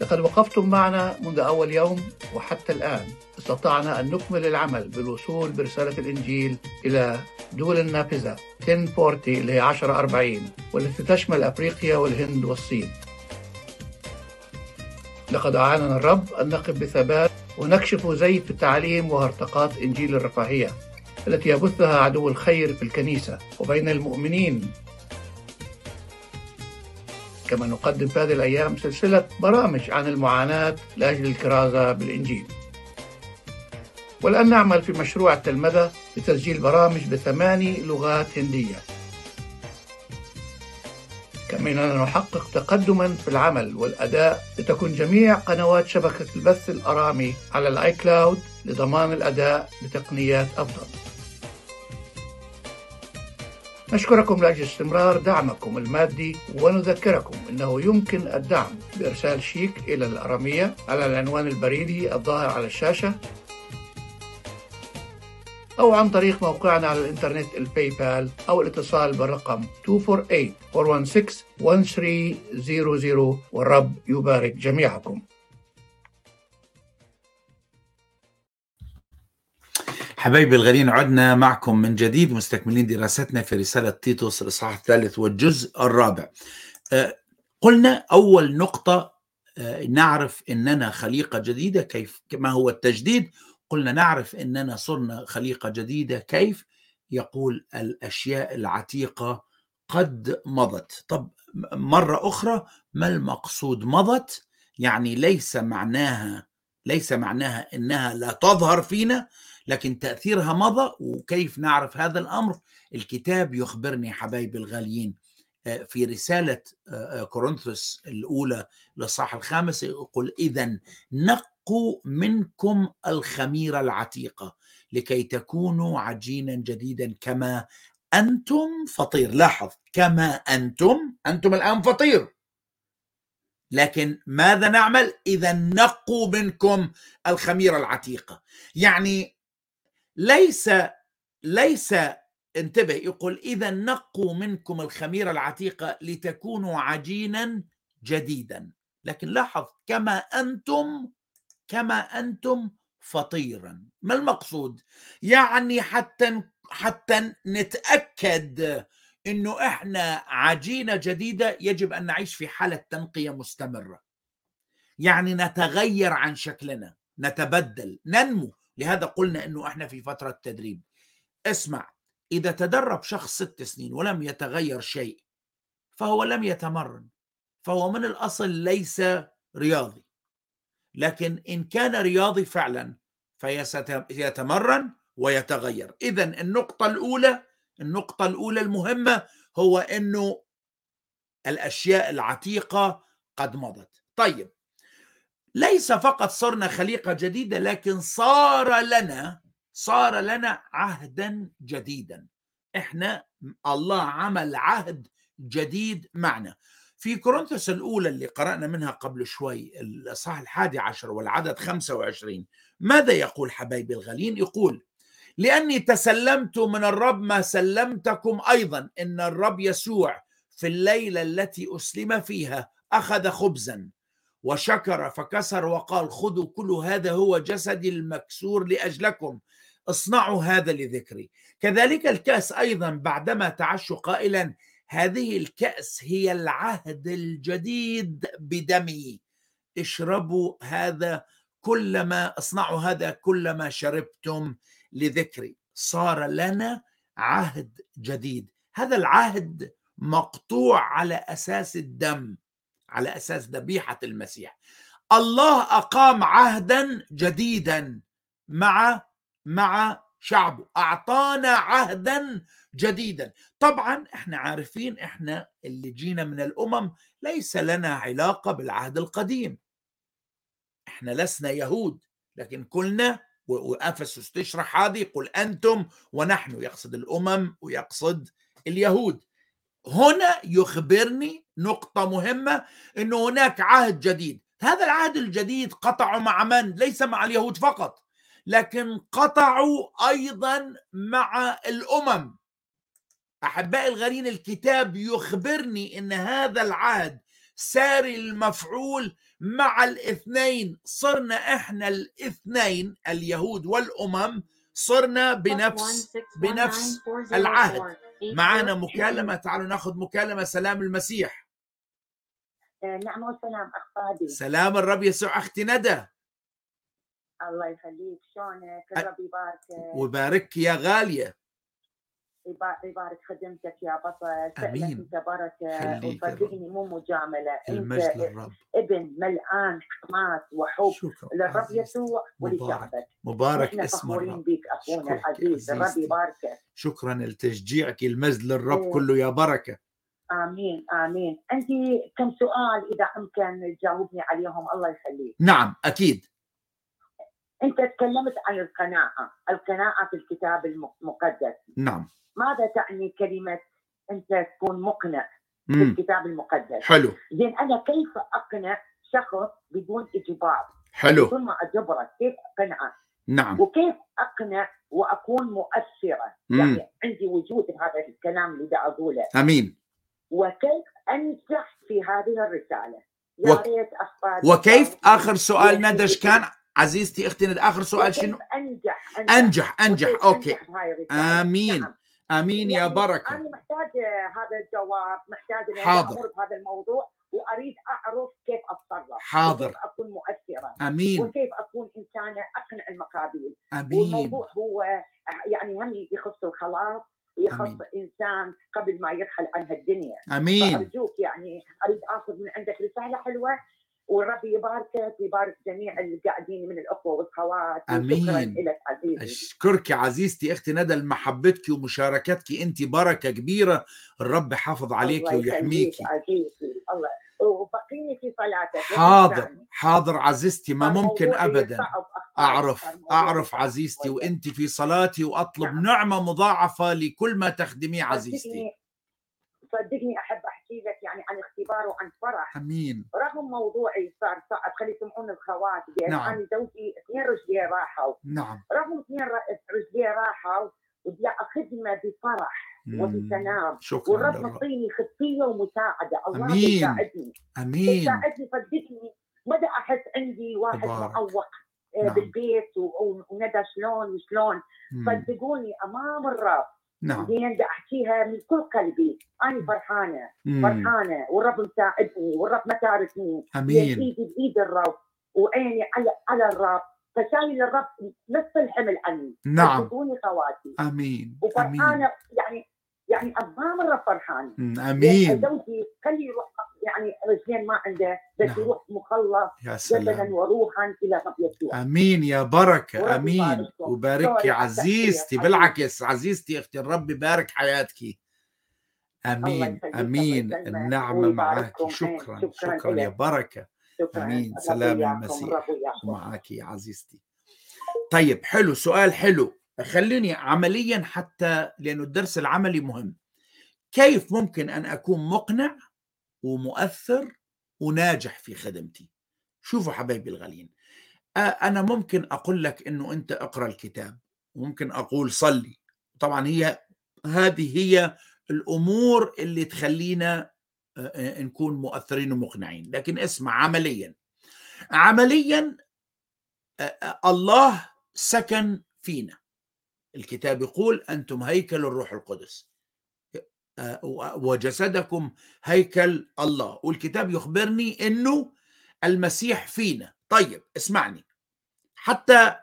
Speaker 4: لقد وقفتم معنا منذ أول يوم وحتى الآن. استطعنا أن نكمل العمل بالوصول برسالة الإنجيل إلى دول النافذة 1040 اللي هي 1040 والتي تشمل أفريقيا والهند والصين. لقد أعاننا الرب أن نقف بثبات ونكشف زيت التعليم وهرطقات إنجيل الرفاهية التي يبثها عدو الخير في الكنيسة وبين المؤمنين كما نقدم في هذه الأيام سلسلة برامج عن المعاناة لأجل الكرازة بالإنجيل. والآن نعمل في مشروع التلمذة لتسجيل برامج بثماني لغات هندية. كما أننا نحقق تقدما في العمل والأداء لتكون جميع قنوات شبكة البث الأرامي على ال iCloud لضمان الأداء بتقنيات أفضل. نشكركم لأجل استمرار دعمكم المادي ونذكركم أنه يمكن الدعم بإرسال شيك إلى الأرامية على العنوان البريدي الظاهر على الشاشة أو عن طريق موقعنا على الإنترنت الباي بال أو الاتصال بالرقم 248-416-1300 والرب يبارك جميعكم.
Speaker 1: حبايبي الغاليين عدنا معكم من جديد مستكملين دراستنا في رسالة تيتوس الإصحاح الثالث والجزء الرابع. قلنا أول نقطة نعرف أننا خليقة جديدة كيف ما هو التجديد؟ قلنا نعرف أننا صرنا خليقة جديدة كيف؟ يقول الأشياء العتيقة قد مضت. طب مرة أخرى ما المقصود مضت؟ يعني ليس معناها ليس معناها أنها لا تظهر فينا لكن تأثيرها مضى وكيف نعرف هذا الأمر؟ الكتاب يخبرني حبايبي الغاليين في رسالة كورنثوس الأولى للصح الخامس يقول إذا نقوا منكم الخميرة العتيقة لكي تكونوا عجينا جديدا كما أنتم فطير. لاحظ كما أنتم أنتم الآن فطير. لكن ماذا نعمل؟ إذا نقوا منكم الخميرة العتيقة يعني ليس ليس انتبه يقول إذا نقوا منكم الخميرة العتيقة لتكونوا عجينا جديدا. لكن لاحظ كما أنتم كما أنتم فطيرا. ما المقصود؟ يعني حتى حتى نتأكد إنه إحنا عجينة جديدة يجب أن نعيش في حالة تنقية مستمرة. يعني نتغير عن شكلنا نتبدل ننمو. لهذا قلنا إنه إحنا في فترة تدريب. اسمع إذا تدرب شخص ست سنين ولم يتغير شيء فهو لم يتمرن فهو من الأصل ليس رياضي. لكن إن كان رياضي فعلا فيتمرن ويتغير. اذا النقطة الأولى النقطة الأولى المهمة هو إنه الأشياء العتيقة قد مضت. طيب ليس فقط صرنا خليقة جديدة لكن صار لنا صار لنا عهدا جديدا. إحنا الله عمل عهد جديد معنا. في كورنثوس الأولى اللي قرأنا منها قبل شوي الإصحاح الحادي عشر والعدد 25 ماذا يقول حبايبي الغالين؟ يقول لأني تسلمت من الرب ما سلمتكم أيضا. إن الرب يسوع في الليلة التي أسلم فيها أخذ خبزا. وشكر فكسر وقال خذوا كل هذا هو جسدي المكسور لأجلكم اصنعوا هذا لذكري. كذلك الكأس أيضا بعدما تعشوا قائلا هذه الكأس هي العهد الجديد بدمي اشربوا هذا كلما اصنعوا هذا كلما شربتم لذكري. صار لنا عهد جديد. هذا العهد مقطوع على أساس الدم. على أساس ذبيحة المسيح. الله أقام عهدا جديدا مع مع شعبه. أعطانا عهدا جديدا. طبعا إحنا عارفين إحنا اللي جينا من الأمم ليس لنا علاقة بالعهد القديم. إحنا لسنا يهود لكن كلنا وافسس تشرح هذه قل أنتم ونحن يقصد الأمم ويقصد اليهود. هنا يخبرني نقطة مهمة أنه هناك عهد جديد. هذا العهد الجديد قطعوا مع من؟ ليس مع اليهود فقط لكن قطعوا أيضا مع الأمم. أحبائي الغالين الكتاب يخبرني أن هذا العهد ساري المفعول مع الاثنين. صرنا إحنا الاثنين اليهود والأمم صرنا بنفس بنفس العهد. معنا مكالمة تعالوا ناخذ مكالمة سلام المسيح.
Speaker 2: نعم والسلام أخ فادي.
Speaker 1: سلام الرب يسوع أختي ندى.
Speaker 2: الله يخليك شلونك؟ الرب يبارك
Speaker 1: وبارك يا غالية.
Speaker 2: يبارك خدمتك يا بطل.
Speaker 1: آمين.
Speaker 2: أنت بركة
Speaker 1: خليك
Speaker 2: وصدقني مو مجاملة.
Speaker 1: المجد
Speaker 2: انت
Speaker 1: للرب.
Speaker 2: ابن ملآن حماس وحب.
Speaker 1: شكرا.
Speaker 2: للرب. يسوع ولشعبك.
Speaker 1: مبارك.
Speaker 2: إحنا
Speaker 1: اسم
Speaker 2: فخورين
Speaker 1: الرب.
Speaker 2: بك
Speaker 1: أخونا
Speaker 2: العزيز الرب. يباركك.
Speaker 1: شكرا لتشجيعك. المجد للرب
Speaker 2: إيه.
Speaker 1: كله يا بركة.
Speaker 2: آمين آمين. عندي كم سؤال إذا أمكن تجاوبني عليهم. الله يخليك.
Speaker 1: نعم أكيد.
Speaker 2: أنت تكلمت عن القناعة. القناعة في الكتاب المقدس.
Speaker 1: نعم.
Speaker 2: ماذا تعني كلمة أنت تكون مقنع في. الكتاب المقدس؟
Speaker 1: حلو.
Speaker 2: زين أنا كيف أقنع شخص بدون إجبار؟
Speaker 1: حلو.
Speaker 2: بدون ما أجبره كيف أقنعه؟
Speaker 1: نعم.
Speaker 2: وكيف أقنع وأكون مؤثرة؟
Speaker 1: مم.
Speaker 2: يعني عندي وجود هذا الكلام اللي دا أقوله.
Speaker 1: أمين.
Speaker 2: وكيف أنجح في هذه الرسالة؟ يا
Speaker 1: وك-
Speaker 2: ريت
Speaker 1: وكيف؟ آخر سؤال ندش كان عزيزتي أختي آخر سؤال شنو؟ أنجح؟ أنجح.
Speaker 2: أنجح
Speaker 1: أوكي.
Speaker 2: أنجح الرسالة؟
Speaker 1: أمين.
Speaker 2: نعم.
Speaker 1: آمين يا
Speaker 2: يعني
Speaker 1: بركة
Speaker 2: أنا محتاج هذا الجواب محتاج
Speaker 1: إني.
Speaker 2: أمر بهذا الموضوع وأريد أعرف كيف أتصرف
Speaker 1: حاضر.
Speaker 2: وكيف أكون مؤثرة
Speaker 1: آمين
Speaker 2: وكيف أكون إنسانة أقنع المقابل
Speaker 1: آمين
Speaker 2: والموضوع هو يعني هم يخص الخلاص ويخص
Speaker 1: آمين.
Speaker 2: إنسان قبل ما يرحل عن هالدنيا
Speaker 1: آمين
Speaker 2: فأرجوك يعني أريد آخذ من عندك رسالة حلوة والرب يباركك ويبارك جميع اللي قاعدين من الاخوه والاخوات
Speaker 1: آمين.
Speaker 2: شكرا لك عزيزي.
Speaker 1: أشكرك عزيزتي أختي ندى لمحبتك ومشاركتك. أنت بركة كبيرة. الرب حافظ عليك
Speaker 2: الله
Speaker 1: ويحميك.
Speaker 2: عزيزي. الله. وبقيني في صلاتك.
Speaker 1: حاضر. حاضر عزيزتي ما ممكن ابدا. أعرف
Speaker 2: أعرف
Speaker 1: عزيزتي. وأنت في صلاتي وأطلب
Speaker 2: نعم.
Speaker 1: نعمة مضاعفة لكل ما تخدميه عزيزتي.
Speaker 2: صدقني صدقني يعني عن فرح.
Speaker 1: آمين.
Speaker 2: رغم موضوعي صار صعب. خلي يسمعون الخوات. لأن
Speaker 1: نعم.
Speaker 2: أنا زوجي اثنين رجليه راحوا.
Speaker 1: نعم.
Speaker 2: رغم اثنين رجليه راحوا بدي اخدمه بفرح. وبسلام.
Speaker 1: شكرا
Speaker 2: والرب مطيني خطية ومساعدة. الله
Speaker 1: أمين.
Speaker 2: يساعدني
Speaker 1: آمين.
Speaker 2: يساعدني صدقني ما دا أحس عندي واحد. معوق آه،
Speaker 1: نعم.
Speaker 2: بالبيت وندى شلون وشلون. صدقوني أمام الرب
Speaker 1: نعم.
Speaker 2: زين بدي أحكيها من كل قلبي. أنا فرحانة.
Speaker 1: مم.
Speaker 2: فرحانة. والرب مساعدني والرب ما تاركني
Speaker 1: آمين.
Speaker 2: ايدي بايد الرب وعيني على على الرب. فشايل الرب نص الحمل عني.
Speaker 1: نعم.
Speaker 2: خواتي.
Speaker 1: آمين.
Speaker 2: وفرحانة. يعني يعني أمام الرب. لأن
Speaker 1: آمين.
Speaker 2: زوجي خلي يروح يعني رجلين ما عنده بس
Speaker 1: نعم.
Speaker 2: يروح مخلص
Speaker 1: يا
Speaker 2: جسدا
Speaker 1: سلام.
Speaker 2: وروحا إلى رب يسوع.
Speaker 1: آمين يا
Speaker 2: بركة
Speaker 1: آمين.
Speaker 2: يبارككم.
Speaker 1: وبارك
Speaker 2: سوري
Speaker 1: يا
Speaker 2: على التأخير.
Speaker 1: عزيزتي. بالعكس عزيزتي أختي الرب يبارك حياتك. آمين
Speaker 2: آمين.
Speaker 1: النعمة معك. شكرا
Speaker 2: شكراً
Speaker 1: شكرا يا. بركة.
Speaker 2: شكرا. آمين.
Speaker 1: سلام المسيح. معك يا عزيزتي. طيب حلو سؤال حلو. خليني عمليا حتى لأنه الدرس العملي مهم. كيف ممكن أن أكون مقنع ومؤثر وناجح في خدمتي. شوفوا حبايبي الغاليين أنا ممكن أقول لك إنه أنت اقرأ الكتاب ممكن أقول صلي. طبعا هي هذه هي الأمور اللي تخلينا نكون مؤثرين ومقنعين. لكن اسمع عمليا. عمليا الله سكن فينا. الكتاب يقول أنتم هيكل الروح القدس. وجسدكم هيكل الله. والكتاب يخبرني إنه المسيح فينا. طيب اسمعني. حتى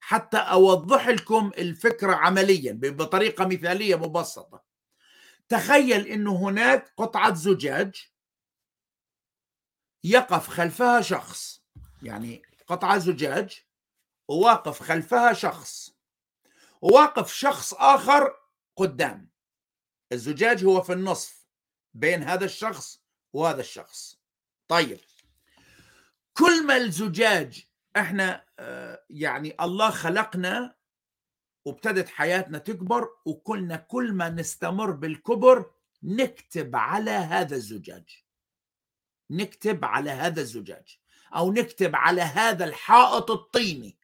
Speaker 1: حتى أوضح لكم الفكرة عمليا بطريقة مثالية مبسطة. تخيل انه هناك قطعة زجاج يقف خلفها شخص. يعني قطعة زجاج وواقف خلفها شخص. وواقف شخص آخر قدام. الزجاج هو في النصف بين هذا الشخص وهذا الشخص. طيب كل ما الزجاج إحنا آه، يعني الله خلقنا وابتدت حياتنا تكبر وكلنا كل ما نستمر بالكبر نكتب على هذا الزجاج. نكتب على هذا الزجاج أو نكتب على هذا الحائط الطيني.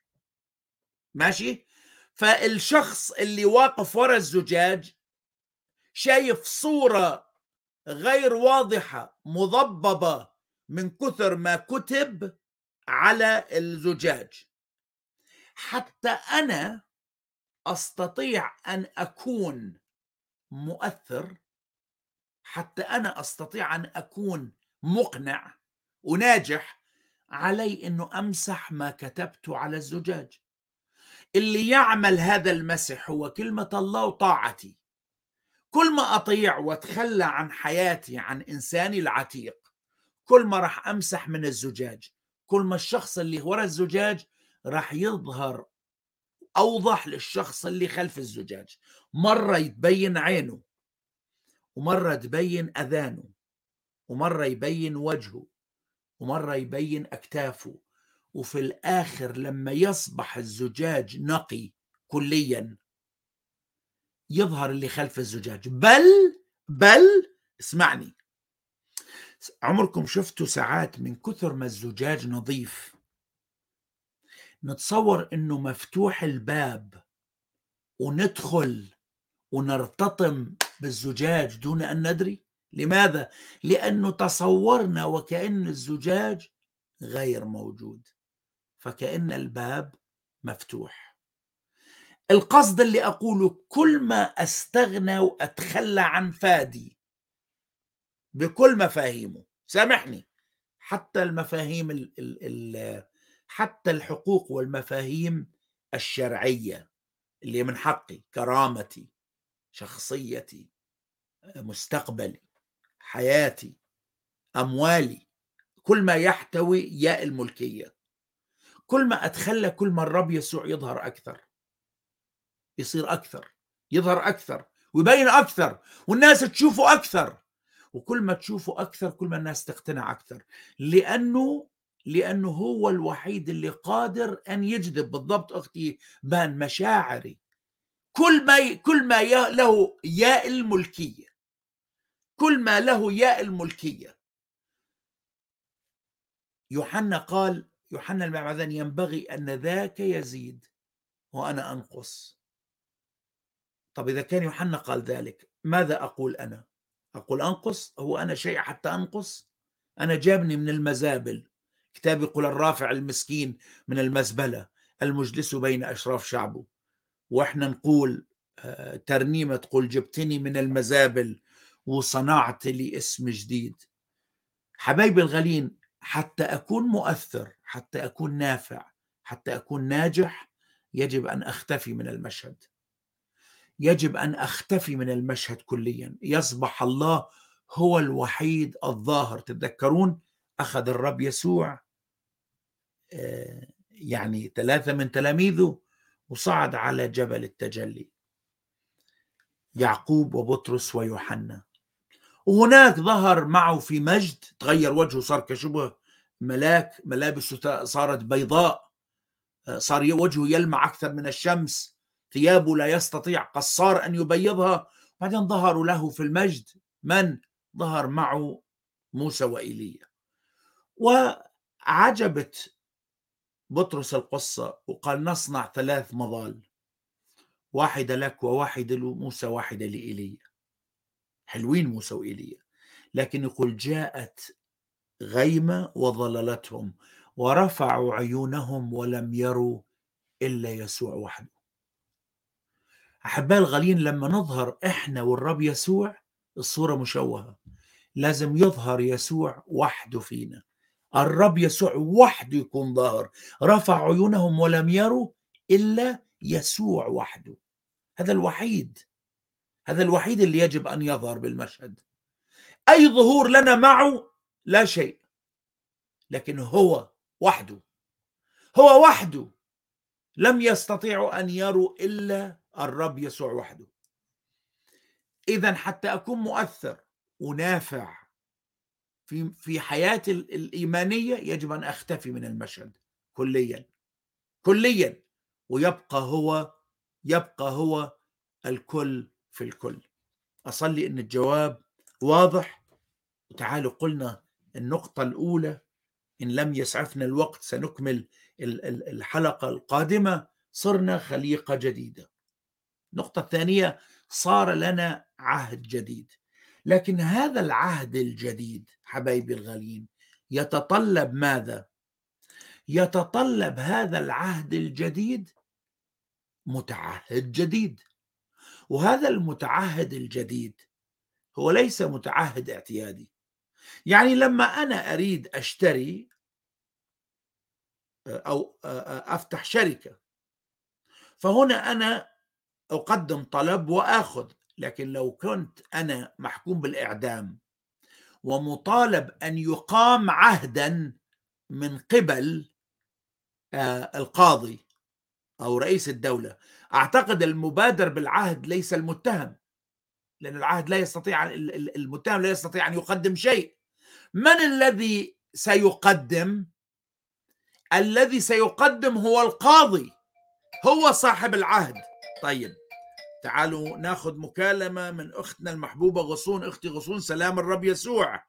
Speaker 1: ماشي؟ فالشخص اللي واقف ورا الزجاج شايف صورة غير واضحة مضببة من كثر ما كتب على الزجاج. حتى أنا أستطيع أن أكون مؤثر حتى أنا أستطيع أن أكون مقنع وناجح علي أنه أمسح ما كتبته على الزجاج. اللي يعمل هذا المسح هو كلمة الله وطاعتي. كل ما أطيع وأتخلى عن حياتي عن إنساني العتيق كل ما راح أمسح من الزجاج كل ما الشخص اللي ورا الزجاج راح يظهر أوضح للشخص اللي خلف الزجاج. مرة يتبين عينه ومرة تبين أذانه ومرة يبين وجهه ومرة يبين أكتافه. وفي الآخر لما يصبح الزجاج نقي كليا يظهر اللي خلف الزجاج. بل بل اسمعني. عمركم شفتوا ساعات من كثر ما الزجاج نظيف؟ نتصور إنه مفتوح الباب وندخل ونرتطم بالزجاج دون أن ندري؟ لماذا؟ لأنه تصورنا وكأن الزجاج غير موجود فكأن الباب مفتوح. القصد اللي أقوله كل ما أستغنى وأتخلى عن فادي بكل مفاهيمه. سامحني. حتى المفاهيم ال ال ال حتى الحقوق والمفاهيم الشرعية اللي من حقي كرامتي شخصيتي مستقبلي حياتي أموالي كل ما يحتوي ياء الملكية. كل ما أتخلى كل ما الرب يسوع يظهر أكثر. يصير أكثر يظهر أكثر ويبين أكثر والناس تشوفه أكثر وكل ما تشوفه أكثر كل ما الناس تقتنع أكثر لأنه لأنه هو الوحيد اللي قادر أن يجذب بالضبط أختي بان مشاعري كل ما. كل ما. له ياء الملكية كل ما له ياء الملكية يوحنا قال يوحنا المعمدان ينبغي أن ذاك يزيد وأنا أنقص طب إذا كان يوحنا قال ذلك ماذا أقول أنا؟ أقول أنقص؟ هو أنا شيء حتى أنقص؟ أنا جابني من المزابل. كتاب يقول الرافع المسكين من المزبلة المجلس بين أشراف شعبه. وإحنا نقول ترنيمة تقول جبتني من المزابل وصنعت لي اسم جديد. حبايبي الغالين حتى أكون مؤثر حتى أكون نافع حتى أكون ناجح يجب أن أختفي من المشهد. يجب أن أختفي من المشهد كليا. يصبح الله هو الوحيد الظاهر. تتذكرون؟ أخذ الرب يسوع آه، يعني ثلاثة من تلاميذه وصعد على جبل التجلي. يعقوب وبطرس ويوحنا. وهناك ظهر معه في مجد تغير وجهه صار كشبه ملاك ملابسه صارت بيضاء صار وجهه يلمع أكثر من الشمس. ثيابه لا يستطيع قصار أن يبيضها. بعدين ظهروا له في المجد من؟ ظهر معه موسى وإيليا. وعجبت بطرس القصة وقال نصنع ثلاث مظال واحدة لك وواحدة لموسى واحدة لإيليا. حلوين موسى وإيليا. لكن يقول جاءت غيمة وظللتهم ورفعوا عيونهم ولم يروا إلا يسوع وحده. أحباء الغالين لما نظهر إحنا والرب يسوع الصورة مشوهة. لازم يظهر يسوع وحده فينا. الرب يسوع وحده يكون ظاهر. رفع عيونهم ولم يروا إلا يسوع وحده. هذا الوحيد. هذا الوحيد اللي يجب أن يظهر بالمشهد. أي ظهور لنا معه؟ لا شيء. لكن هو وحده. هو وحده. لم يستطيعوا أن يروا إلا الرب يسوع وحده. اذا حتى أكون مؤثر ونافع في في حياتي الإيمانية يجب أن أختفي من المشهد كليا. كليا. ويبقى هو يبقى هو الكل في الكل. أصلي إن الجواب واضح. وتعالوا قلنا النقطة الأولى. إن لم يسعفنا الوقت سنكمل الحلقة القادمة. صرنا خليقة جديدة. النقطة الثانية صار لنا عهد جديد. لكن هذا العهد الجديد حبايبي الغاليين يتطلب ماذا؟ يتطلب هذا العهد الجديد متعهد جديد. وهذا المتعهد الجديد هو ليس متعهد اعتيادي. يعني لما أنا أريد أشتري أو أفتح شركة فهنا أنا أقدم طلب وآخذ لكن لو كنت أنا محكوم بالإعدام ومطالب أن يقام عهدا من قبل القاضي أو رئيس الدولة أعتقد المبادر بالعهد ليس المتهم لأن العهد لا يستطيع المتهم لا يستطيع أن يقدم شيء. من الذي سيقدم؟ الذي سيقدم هو القاضي هو صاحب العهد. طيب تعالوا ناخذ مكالمة من أختنا المحبوبة غصون أختي غصون سلام الرب يسوع.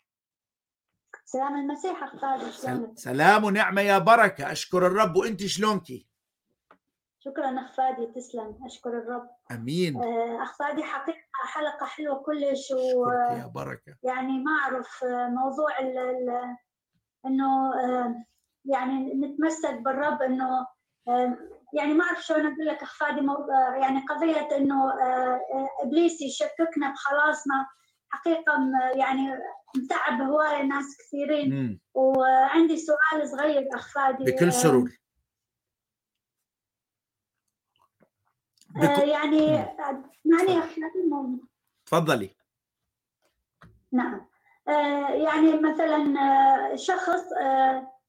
Speaker 5: سلام المسيح أخ فادي
Speaker 1: سلام ونعمة يا بركة أشكر الرب. وأنت شلونكي
Speaker 5: شكرا أخ فادي تسلم أشكر الرب.
Speaker 1: أمين.
Speaker 5: أخ فادي حقيقة حلقة حلوة كلش و
Speaker 1: يا بركة.
Speaker 5: يعني ما أعرف موضوع ال ال إنه يعني نتمسك بالرب إنه يعني ما أعرف شلون أقول لك اخ فادي يعني قضية إنه إبليس يشككنا بخلاصنا حقيقة يعني متعب هواية ناس كثيرين.
Speaker 1: مم.
Speaker 5: وعندي سؤال صغير اخ فادي
Speaker 1: بكل سرور.
Speaker 5: آه،
Speaker 1: بك...
Speaker 5: يعني معني
Speaker 1: تفضلي.
Speaker 5: نعم. آه، يعني مثلا آه، شخص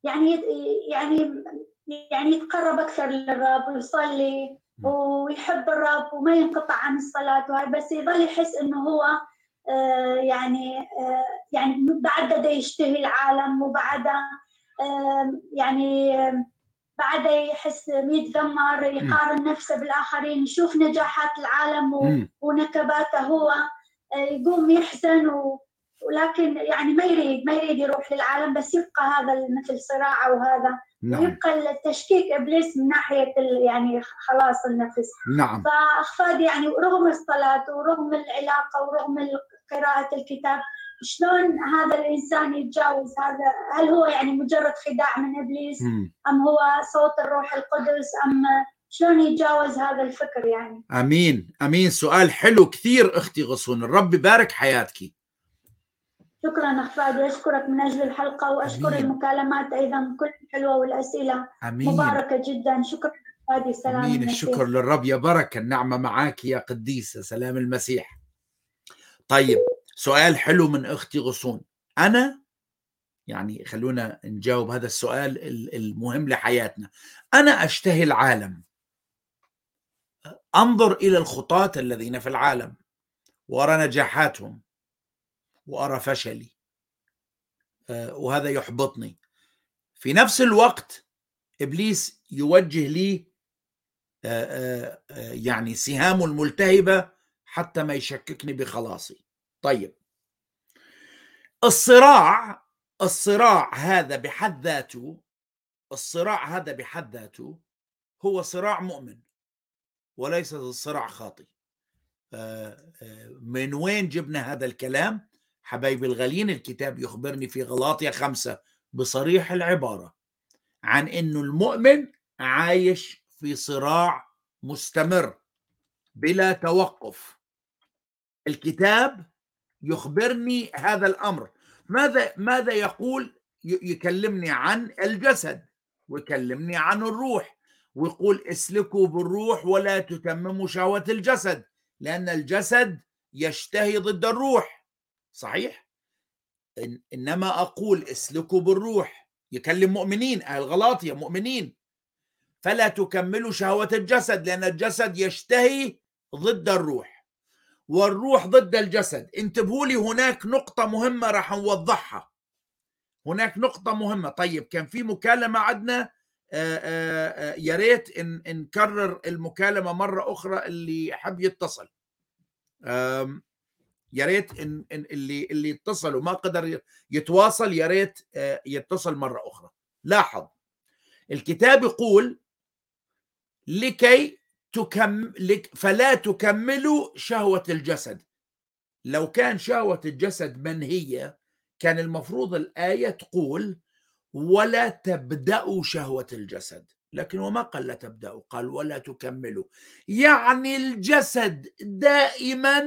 Speaker 5: يعني يعني يعني يتقرب أكثر للرب ويصلي ويحب الرب وما ينقطع عن الصلاة وهي بس يظل يحس إنه هو يعني يعني بعد يشتهي العالم وبعد يعني بعده يحس يتذمر يقارن نفسه بالآخرين يشوف نجاحات العالم. ونكباته هو يقوم يحزن و... ولكن يعني ما يريد ما يريد يروح للعالم بس يبقى هذا مثل صراع وهذا
Speaker 1: نعم.
Speaker 5: ويبقى التشكيك إبليس من ناحية يعني خلاص النفس.
Speaker 1: نعم.
Speaker 5: فأخفاد يعني رغم الصلاة ورغم العلاقة ورغم قراءة الكتاب شلون هذا الإنسان يتجاوز هذا؟ هل هو يعني مجرد خداع من إبليس؟
Speaker 1: مم.
Speaker 5: أم هو صوت الروح القدس؟ أم شلون يتجاوز هذا الفكر يعني؟
Speaker 1: أمين. أمين. سؤال حلو كثير أختي غصون. الرب يبارك حياتك.
Speaker 5: شكرا اخ فادي أشكرك من أجل الحلقة وأشكر
Speaker 1: أمين.
Speaker 5: المكالمات أيضا كل حلوة والأسئلة
Speaker 1: أمين.
Speaker 5: مباركة جدا. شكرا فادي سلام
Speaker 1: أمين.
Speaker 5: المسيح.
Speaker 1: الشكر للرب. يا بركة النعمة معك يا قديسه سلام المسيح. طيب سؤال حلو من أختي غصون. أنا يعني خلونا نجاوب هذا السؤال المهم لحياتنا. أنا أشتهي العالم. أنظر إلى الخطاة الذين في العالم. وأرى نجاحاتهم. وأرى فشلي. آه، وهذا يحبطني. في نفس الوقت إبليس يوجه لي آه، آه، يعني سهامه الملتهبة حتى ما يشككني بخلاصي. طيب. الصراع الصراع هذا بحد ذاته الصراع هذا بحد ذاته هو صراع مؤمن وليس الصراع خاطئ. من وين جبنا هذا الكلام؟ حبايبي الغاليين الكتاب يخبرني في غلاطيا خمسة بصريح العبارة عن أنه المؤمن عايش في صراع مستمر بلا توقف. الكتاب يخبرني هذا الأمر. ماذا ماذا يقول؟ يكلمني عن الجسد ويكلمني عن الروح ويقول اسلكوا بالروح ولا تتمموا شهوة الجسد لأن الجسد يشتهي ضد الروح. صحيح؟ إن إنما أقول اسلكوا بالروح يكلم مؤمنين أهل غلاطيا مؤمنين. فلا تكملوا شهوة الجسد لأن الجسد يشتهي ضد الروح. والروح ضد الجسد. انتبهوا لي هناك نقطة مهمة راح نوضحها. هناك نقطة مهمة. طيب كان في مكالمة عندنا يا ريت نكرر المكالمة مرة أخرى اللي حب يتصل. يا ريت إن اللي اللي اتصل وما قدر يتواصل يا ريت آه، يتصل مرة أخرى. لاحظ الكتاب يقول لكي تكم لك فلا تكملوا شهوة الجسد. لو كان شهوة الجسد منهية كان المفروض الآية تقول ولا تبدأوا شهوة الجسد. لكن وما قال لا تبدأوا؟ قال ولا تكملوا. يعني الجسد دائما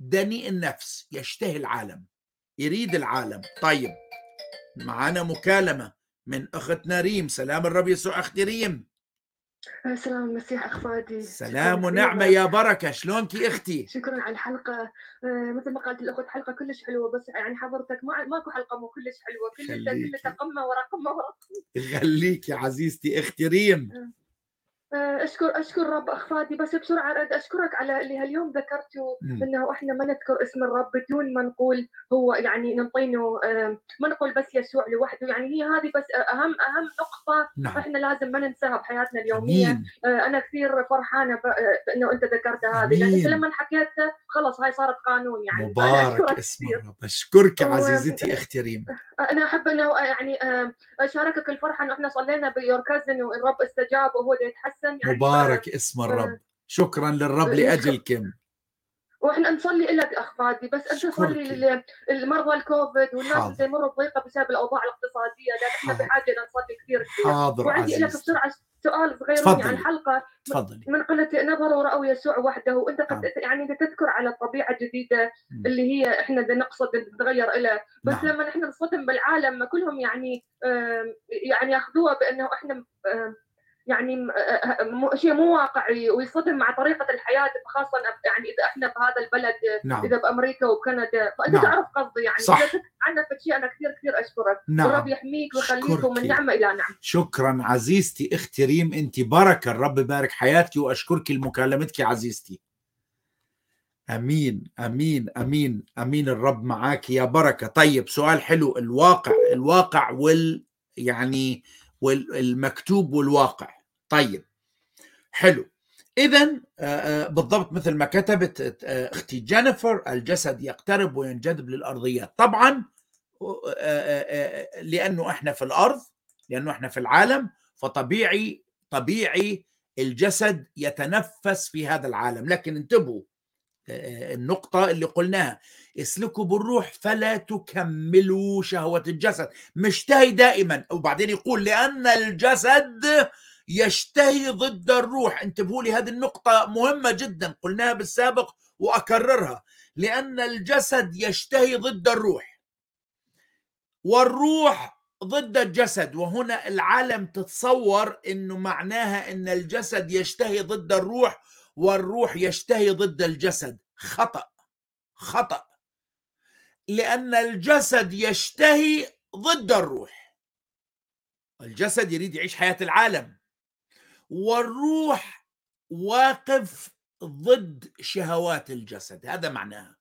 Speaker 1: دنيء النفس يشتهي العالم يريد العالم. طيب معنا مكالمة من أختنا ريم سلام الرب يسوع أختي ريم
Speaker 6: سلام المسيح أخ فادي.
Speaker 1: سلام ونعمة يا بركة. شلونك أختي؟
Speaker 6: شكرا على الحلقة. آه، مثل ما قالت الأخت حلقة كلش حلوة بس يعني حضرتك ما ماكو حلقة مو كلش حلوة. كلها كلها قمة ورا قمة ورا
Speaker 1: يخليك يا عزيزتي أختي ريم.
Speaker 6: آه، اشكر أشكر رب اخ فادي بس بسرعة اريد أشكرك على اللي هاليوم ذكرته إنه إحنا ما نذكر اسم الرب بدون ما نقول هو يعني نعطينه ما نقول بس يسوع لوحده. يعني هي هذه بس اهم أهم نقطة نعم. إحنا لازم ما ننساها بحياتنا اليومية. أمين. آه، أنا كثير فرحانة بإنه أنت ذكرت هذه. لأن انت لما حكيتها خلص هاي صارت قانون يعني.
Speaker 1: مبارك اسم الرب. أشكرك عزيزتي أختي ريم.
Speaker 6: أنا أحب إنه يعني أشاركك الفرحة إنه إحنا صلينا بيور كازن والرب استجاب وهو يتحسن. يعني
Speaker 1: مبارك اسم الرب. شكرا للرب لاجلكم
Speaker 6: وإحنا نصلي لك أخ فادي بس أنت صلي للمرضى الكوفيد والناس اللي يمروا بضيقة بسبب الأوضاع الاقتصادية لأن إحنا بحاجة نصلي كثير كثير.
Speaker 1: حاضر
Speaker 6: وعندي لك بسرعة سؤال صغير عن الحلقة
Speaker 1: تفضلي.
Speaker 6: من قلة نظر ورأوا يسوع وحده وأنت قد آه. يعني تذكر على الطبيعه الجديده اللي هي إحنا نقصد نتغير إلى. بس نعم. لما إحنا نصطدم بالعالم كلهم يعني يعني يأخذوها بأنه إحنا يعني شيء مو واقعي ويصطدم مع طريقة الحياة خاصة يعني إذا إحنا بهذا البلد نعم. إذا بامريكا وكندا فأنت نعم. تعرف قصدي يعني
Speaker 1: صح.
Speaker 6: عنك شيء أنا كثير كثير أشكرك نعم. الرب يحميك ويخليك من نعمة إلى نعمة
Speaker 1: شكرا عزيزتي أختي ريم أنت بركه الرب يبارك حياتك وأشكرك لمكالمتك عزيزتي أمين أمين أمين أمين الرب معاك يا بركة طيب سؤال حلو الواقع الواقع وال يعني والمكتوب والواقع طيب حلو. اذا آه، آه، بالضبط مثل ما كتبت آه، أختي جينيفر الجسد يقترب وينجذب للأرضيات. طبعا لأنه إحنا في الأرض لأنه إحنا في العالم فطبيعي طبيعي الجسد يتنفس في هذا العالم. لكن انتبهوا النقطة اللي قلناها اسلكوا بالروح فلا تكملوا شهوة الجسد. مشتهي دائما وبعدين يقول لأن الجسد يشتهي ضد الروح. انتبهوا لي هذه النقطة مهمة جدا قلناها بالسابق وأكررها. لأن الجسد يشتهي ضد الروح. والروح ضد الجسد. وهنا العالم تتصور إنه معناها إن الجسد يشتهي ضد الروح والروح يشتهي ضد الجسد. خطأ. خطأ. لأن الجسد يشتهي ضد الروح. الجسد يريد يعيش حياة العالم. والروح واقف ضد شهوات الجسد هذا معناها.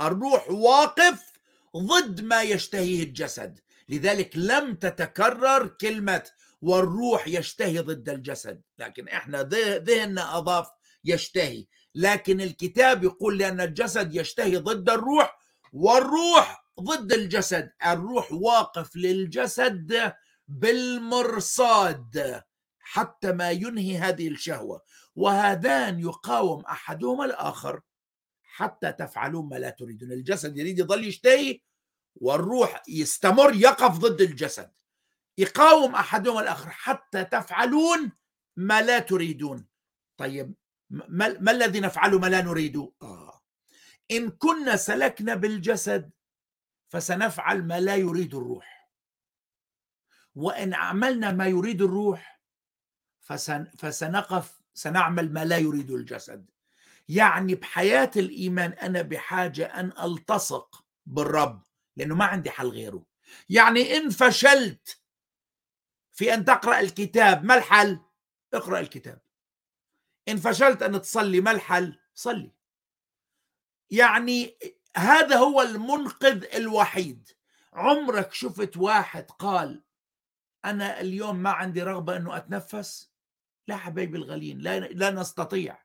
Speaker 1: الروح واقف ضد ما يشتهيه الجسد لذلك لم تتكرر كلمة والروح يشتهي ضد الجسد لكن إحنا ذهننا أضاف يشتهي. لكن الكتاب يقول لأن الجسد يشتهي ضد الروح والروح ضد الجسد الروح واقف للجسد بالمرصاد. حتى ما ينهي هذه الشهوة وهذان يقاوم أحدهما الآخر. حتى تفعلون ما لا تريدون. الجسد يريد يظل يشتهي والروح يستمر يقف ضد الجسد. يقاوم أحدهما الآخر. حتى تفعلون ما لا تريدون. طيب ما, ما الذي نفعله ما لا نريد؟ آه. إن كنا سلكنا بالجسد فسنفعل ما لا يريد الروح. وإن عملنا ما يريد الروح فسنقف سنعمل ما لا يريد الجسد. يعني بحياة الإيمان أنا بحاجة أن ألتصق بالرب لأنه ما عندي حل غيره. يعني إن فشلت في أن تقرأ الكتاب ما الحل؟ اقرأ الكتاب. إن فشلت أن تصلي ما الحل؟ صلي. يعني هذا هو المنقذ الوحيد. عمرك شفت واحد قال أنا اليوم ما عندي رغبة أنه أتنفس؟ لا حبايبي الغاليين لا لا نستطيع.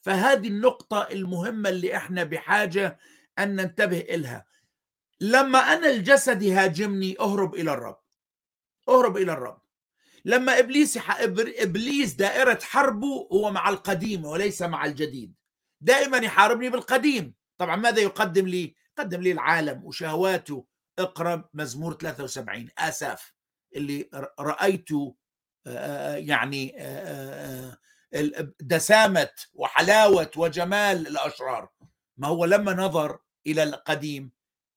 Speaker 1: فهذه النقطة المهمة اللي إحنا بحاجة أن ننتبه إلها. لما أنا الجسد يهاجمني أهرب إلى الرب. أهرب إلى الرب. لما إبليس إبليس دائرة حربه هو مع القديم وليس مع الجديد. دائما يحاربني بالقديم. طبعا ماذا يقدم لي؟ قدم لي العالم وشهواته. اقرأ مزمور 73 اساف اللي رأيته يعني دسامة وحلاوة وجمال الأشرار. ما هو لما نظر إلى القديم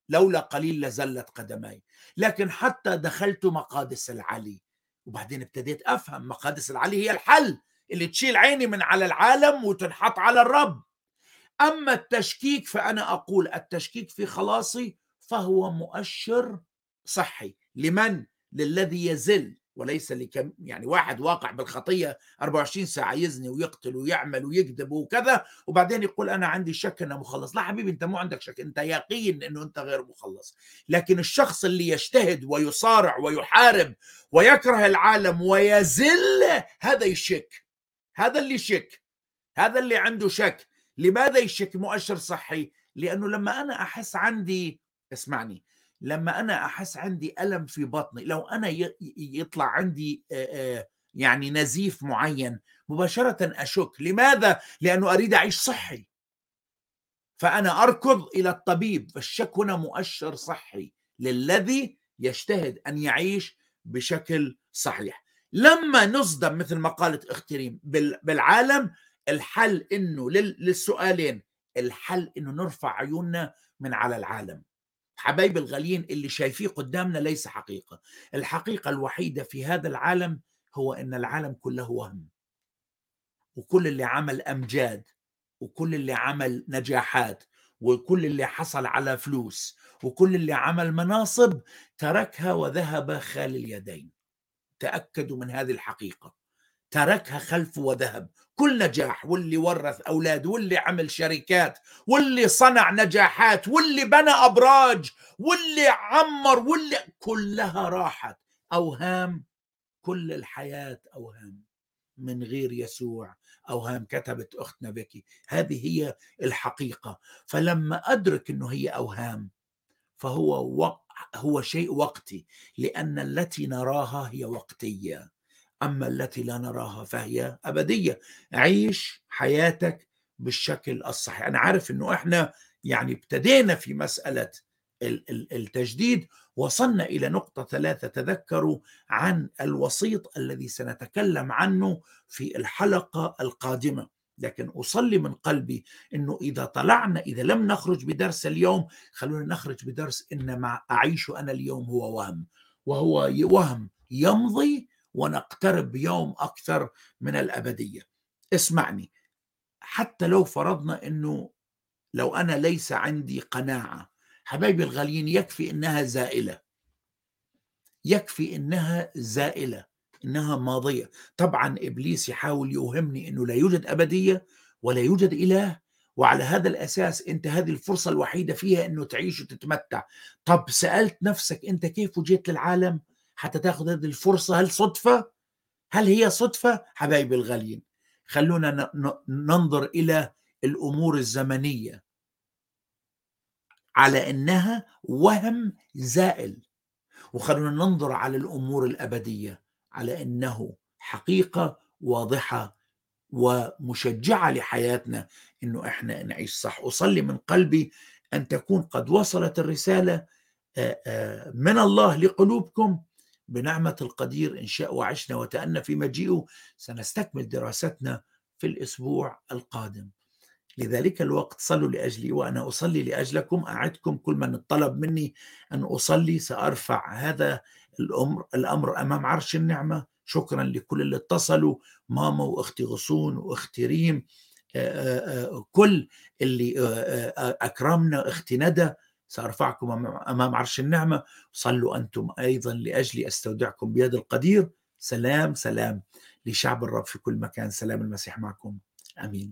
Speaker 1: لولا قليل لزلت قدماي. لكن حتى دخلت مقادس العلي وبعدين ابتديت أفهم مقادس العلي هي الحل اللي تشيل عيني من على العالم وتنحط على الرب. أما التشكيك فأنا أقول التشكيك في خلاصي فهو مؤشر صحي. لمن؟ للذي يزل. وليس لكم يعني واحد واقع بالخطية 24 ساعة يزني ويقتل ويعمل ويكذب وكذا وبعدين يقول أنا عندي شك إنه مخلص. لا حبيبي أنت مو عندك شك أنت يقين إنه أنت غير مخلص. لكن الشخص اللي يجتهد ويصارع ويحارب ويكره العالم ويزل هذا يشك. هذا اللي يشك. هذا اللي عنده شك. لماذا يشك؟ مؤشر صحي. لأنه لما أنا أحس عندي اسمعني لما أنا أحس عندي ألم في بطني لو أنا يطلع عندي يعني نزيف معين مباشرة أشك. لماذا؟ لأنه أريد أعيش صحي. فأنا أركض إلى الطبيب فالشك هنا مؤشر صحي للذي يجتهد أن يعيش بشكل صحيح. لما نصدم مثل ما قالت اختريم بالعالم الحل إنه للسؤالين الحل إنه نرفع عيوننا من على العالم. حبايب الغاليين اللي شايفيه قدامنا ليس حقيقة. الحقيقة الوحيدة في هذا العالم هو أن العالم كله وهم. وكل اللي عمل أمجاد وكل اللي عمل نجاحات وكل اللي حصل على فلوس وكل اللي عمل مناصب تركها وذهب خال اليدين. تأكدوا من هذه الحقيقة. تركها خلفه وذهب. كل نجاح واللي ورث أولاد واللي عمل شركات واللي صنع نجاحات واللي بنى أبراج واللي عمر واللي كلها راحت. أوهام. كل الحياة أوهام. من غير يسوع. أوهام كتبت أختنا بكي هذه هي الحقيقة. فلما أدرك أنه هي أوهام فهو وق... هو شيء وقتي لأن التي نراها هي وقتية. أما التي لا نراها فهي أبدية. عيش حياتك بالشكل الصحيح. أنا عارف أنه إحنا يعني ابتدينا في مسألة التجديد وصلنا إلى نقطة ثلاثة تذكروا عن الوسيط الذي سنتكلم عنه في الحلقة القادمة. لكن أصلي من قلبي أنه إذا طلعنا إذا لم نخرج بدرس اليوم خلونا نخرج بدرس إن ما أعيش أنا اليوم هو وهم. وهو وهم يمضي ونقترب يوم أكثر من الأبدية. اسمعني حتى لو فرضنا إنه لو أنا ليس عندي قناعة حبايبي الغاليين يكفي إنها زائلة. يكفي إنها زائلة إنها ماضية. طبعا إبليس يحاول يوهمني إنه لا يوجد أبدية ولا يوجد إله وعلى هذا الأساس أنت هذه الفرصة الوحيدة فيها إنه تعيش وتتمتع. طب سألت نفسك أنت كيف وجيت للعالم؟ حتى تاخذ هذه الفرصة. هل صدفة؟ هل هي صدفة؟ حبايبي الغاليين خلونا ننظر إلى الأمور الزمنية على إنها وهم زائل وخلونا ننظر على الأمور الأبدية على إنه حقيقة واضحة ومشجعة لحياتنا إنه إحنا نعيش صح. أصلي من قلبي أن تكون قد وصلت الرسالة من الله لقلوبكم. بنعمة القدير إن شاء وعشنا وتأنى في مجيئه سنستكمل دراستنا في الأسبوع القادم. لذلك الوقت صلوا لأجلي وأنا أصلي لأجلكم أعدكم كل من طلب مني أن أصلي سأرفع هذا الأمر الأمر أمام عرش النعمة. شكرا لكل اللي اتصلوا ماما وأختي غصون وأختي ريم كل اللي أكرمنا أختي ندى سأرفعكم أمام عرش النعمة. صلوا أنتم أيضا لأجلي أستودعكم بيد القدير. سلام سلام لشعب الرب في كل مكان. سلام المسيح معكم. آمين.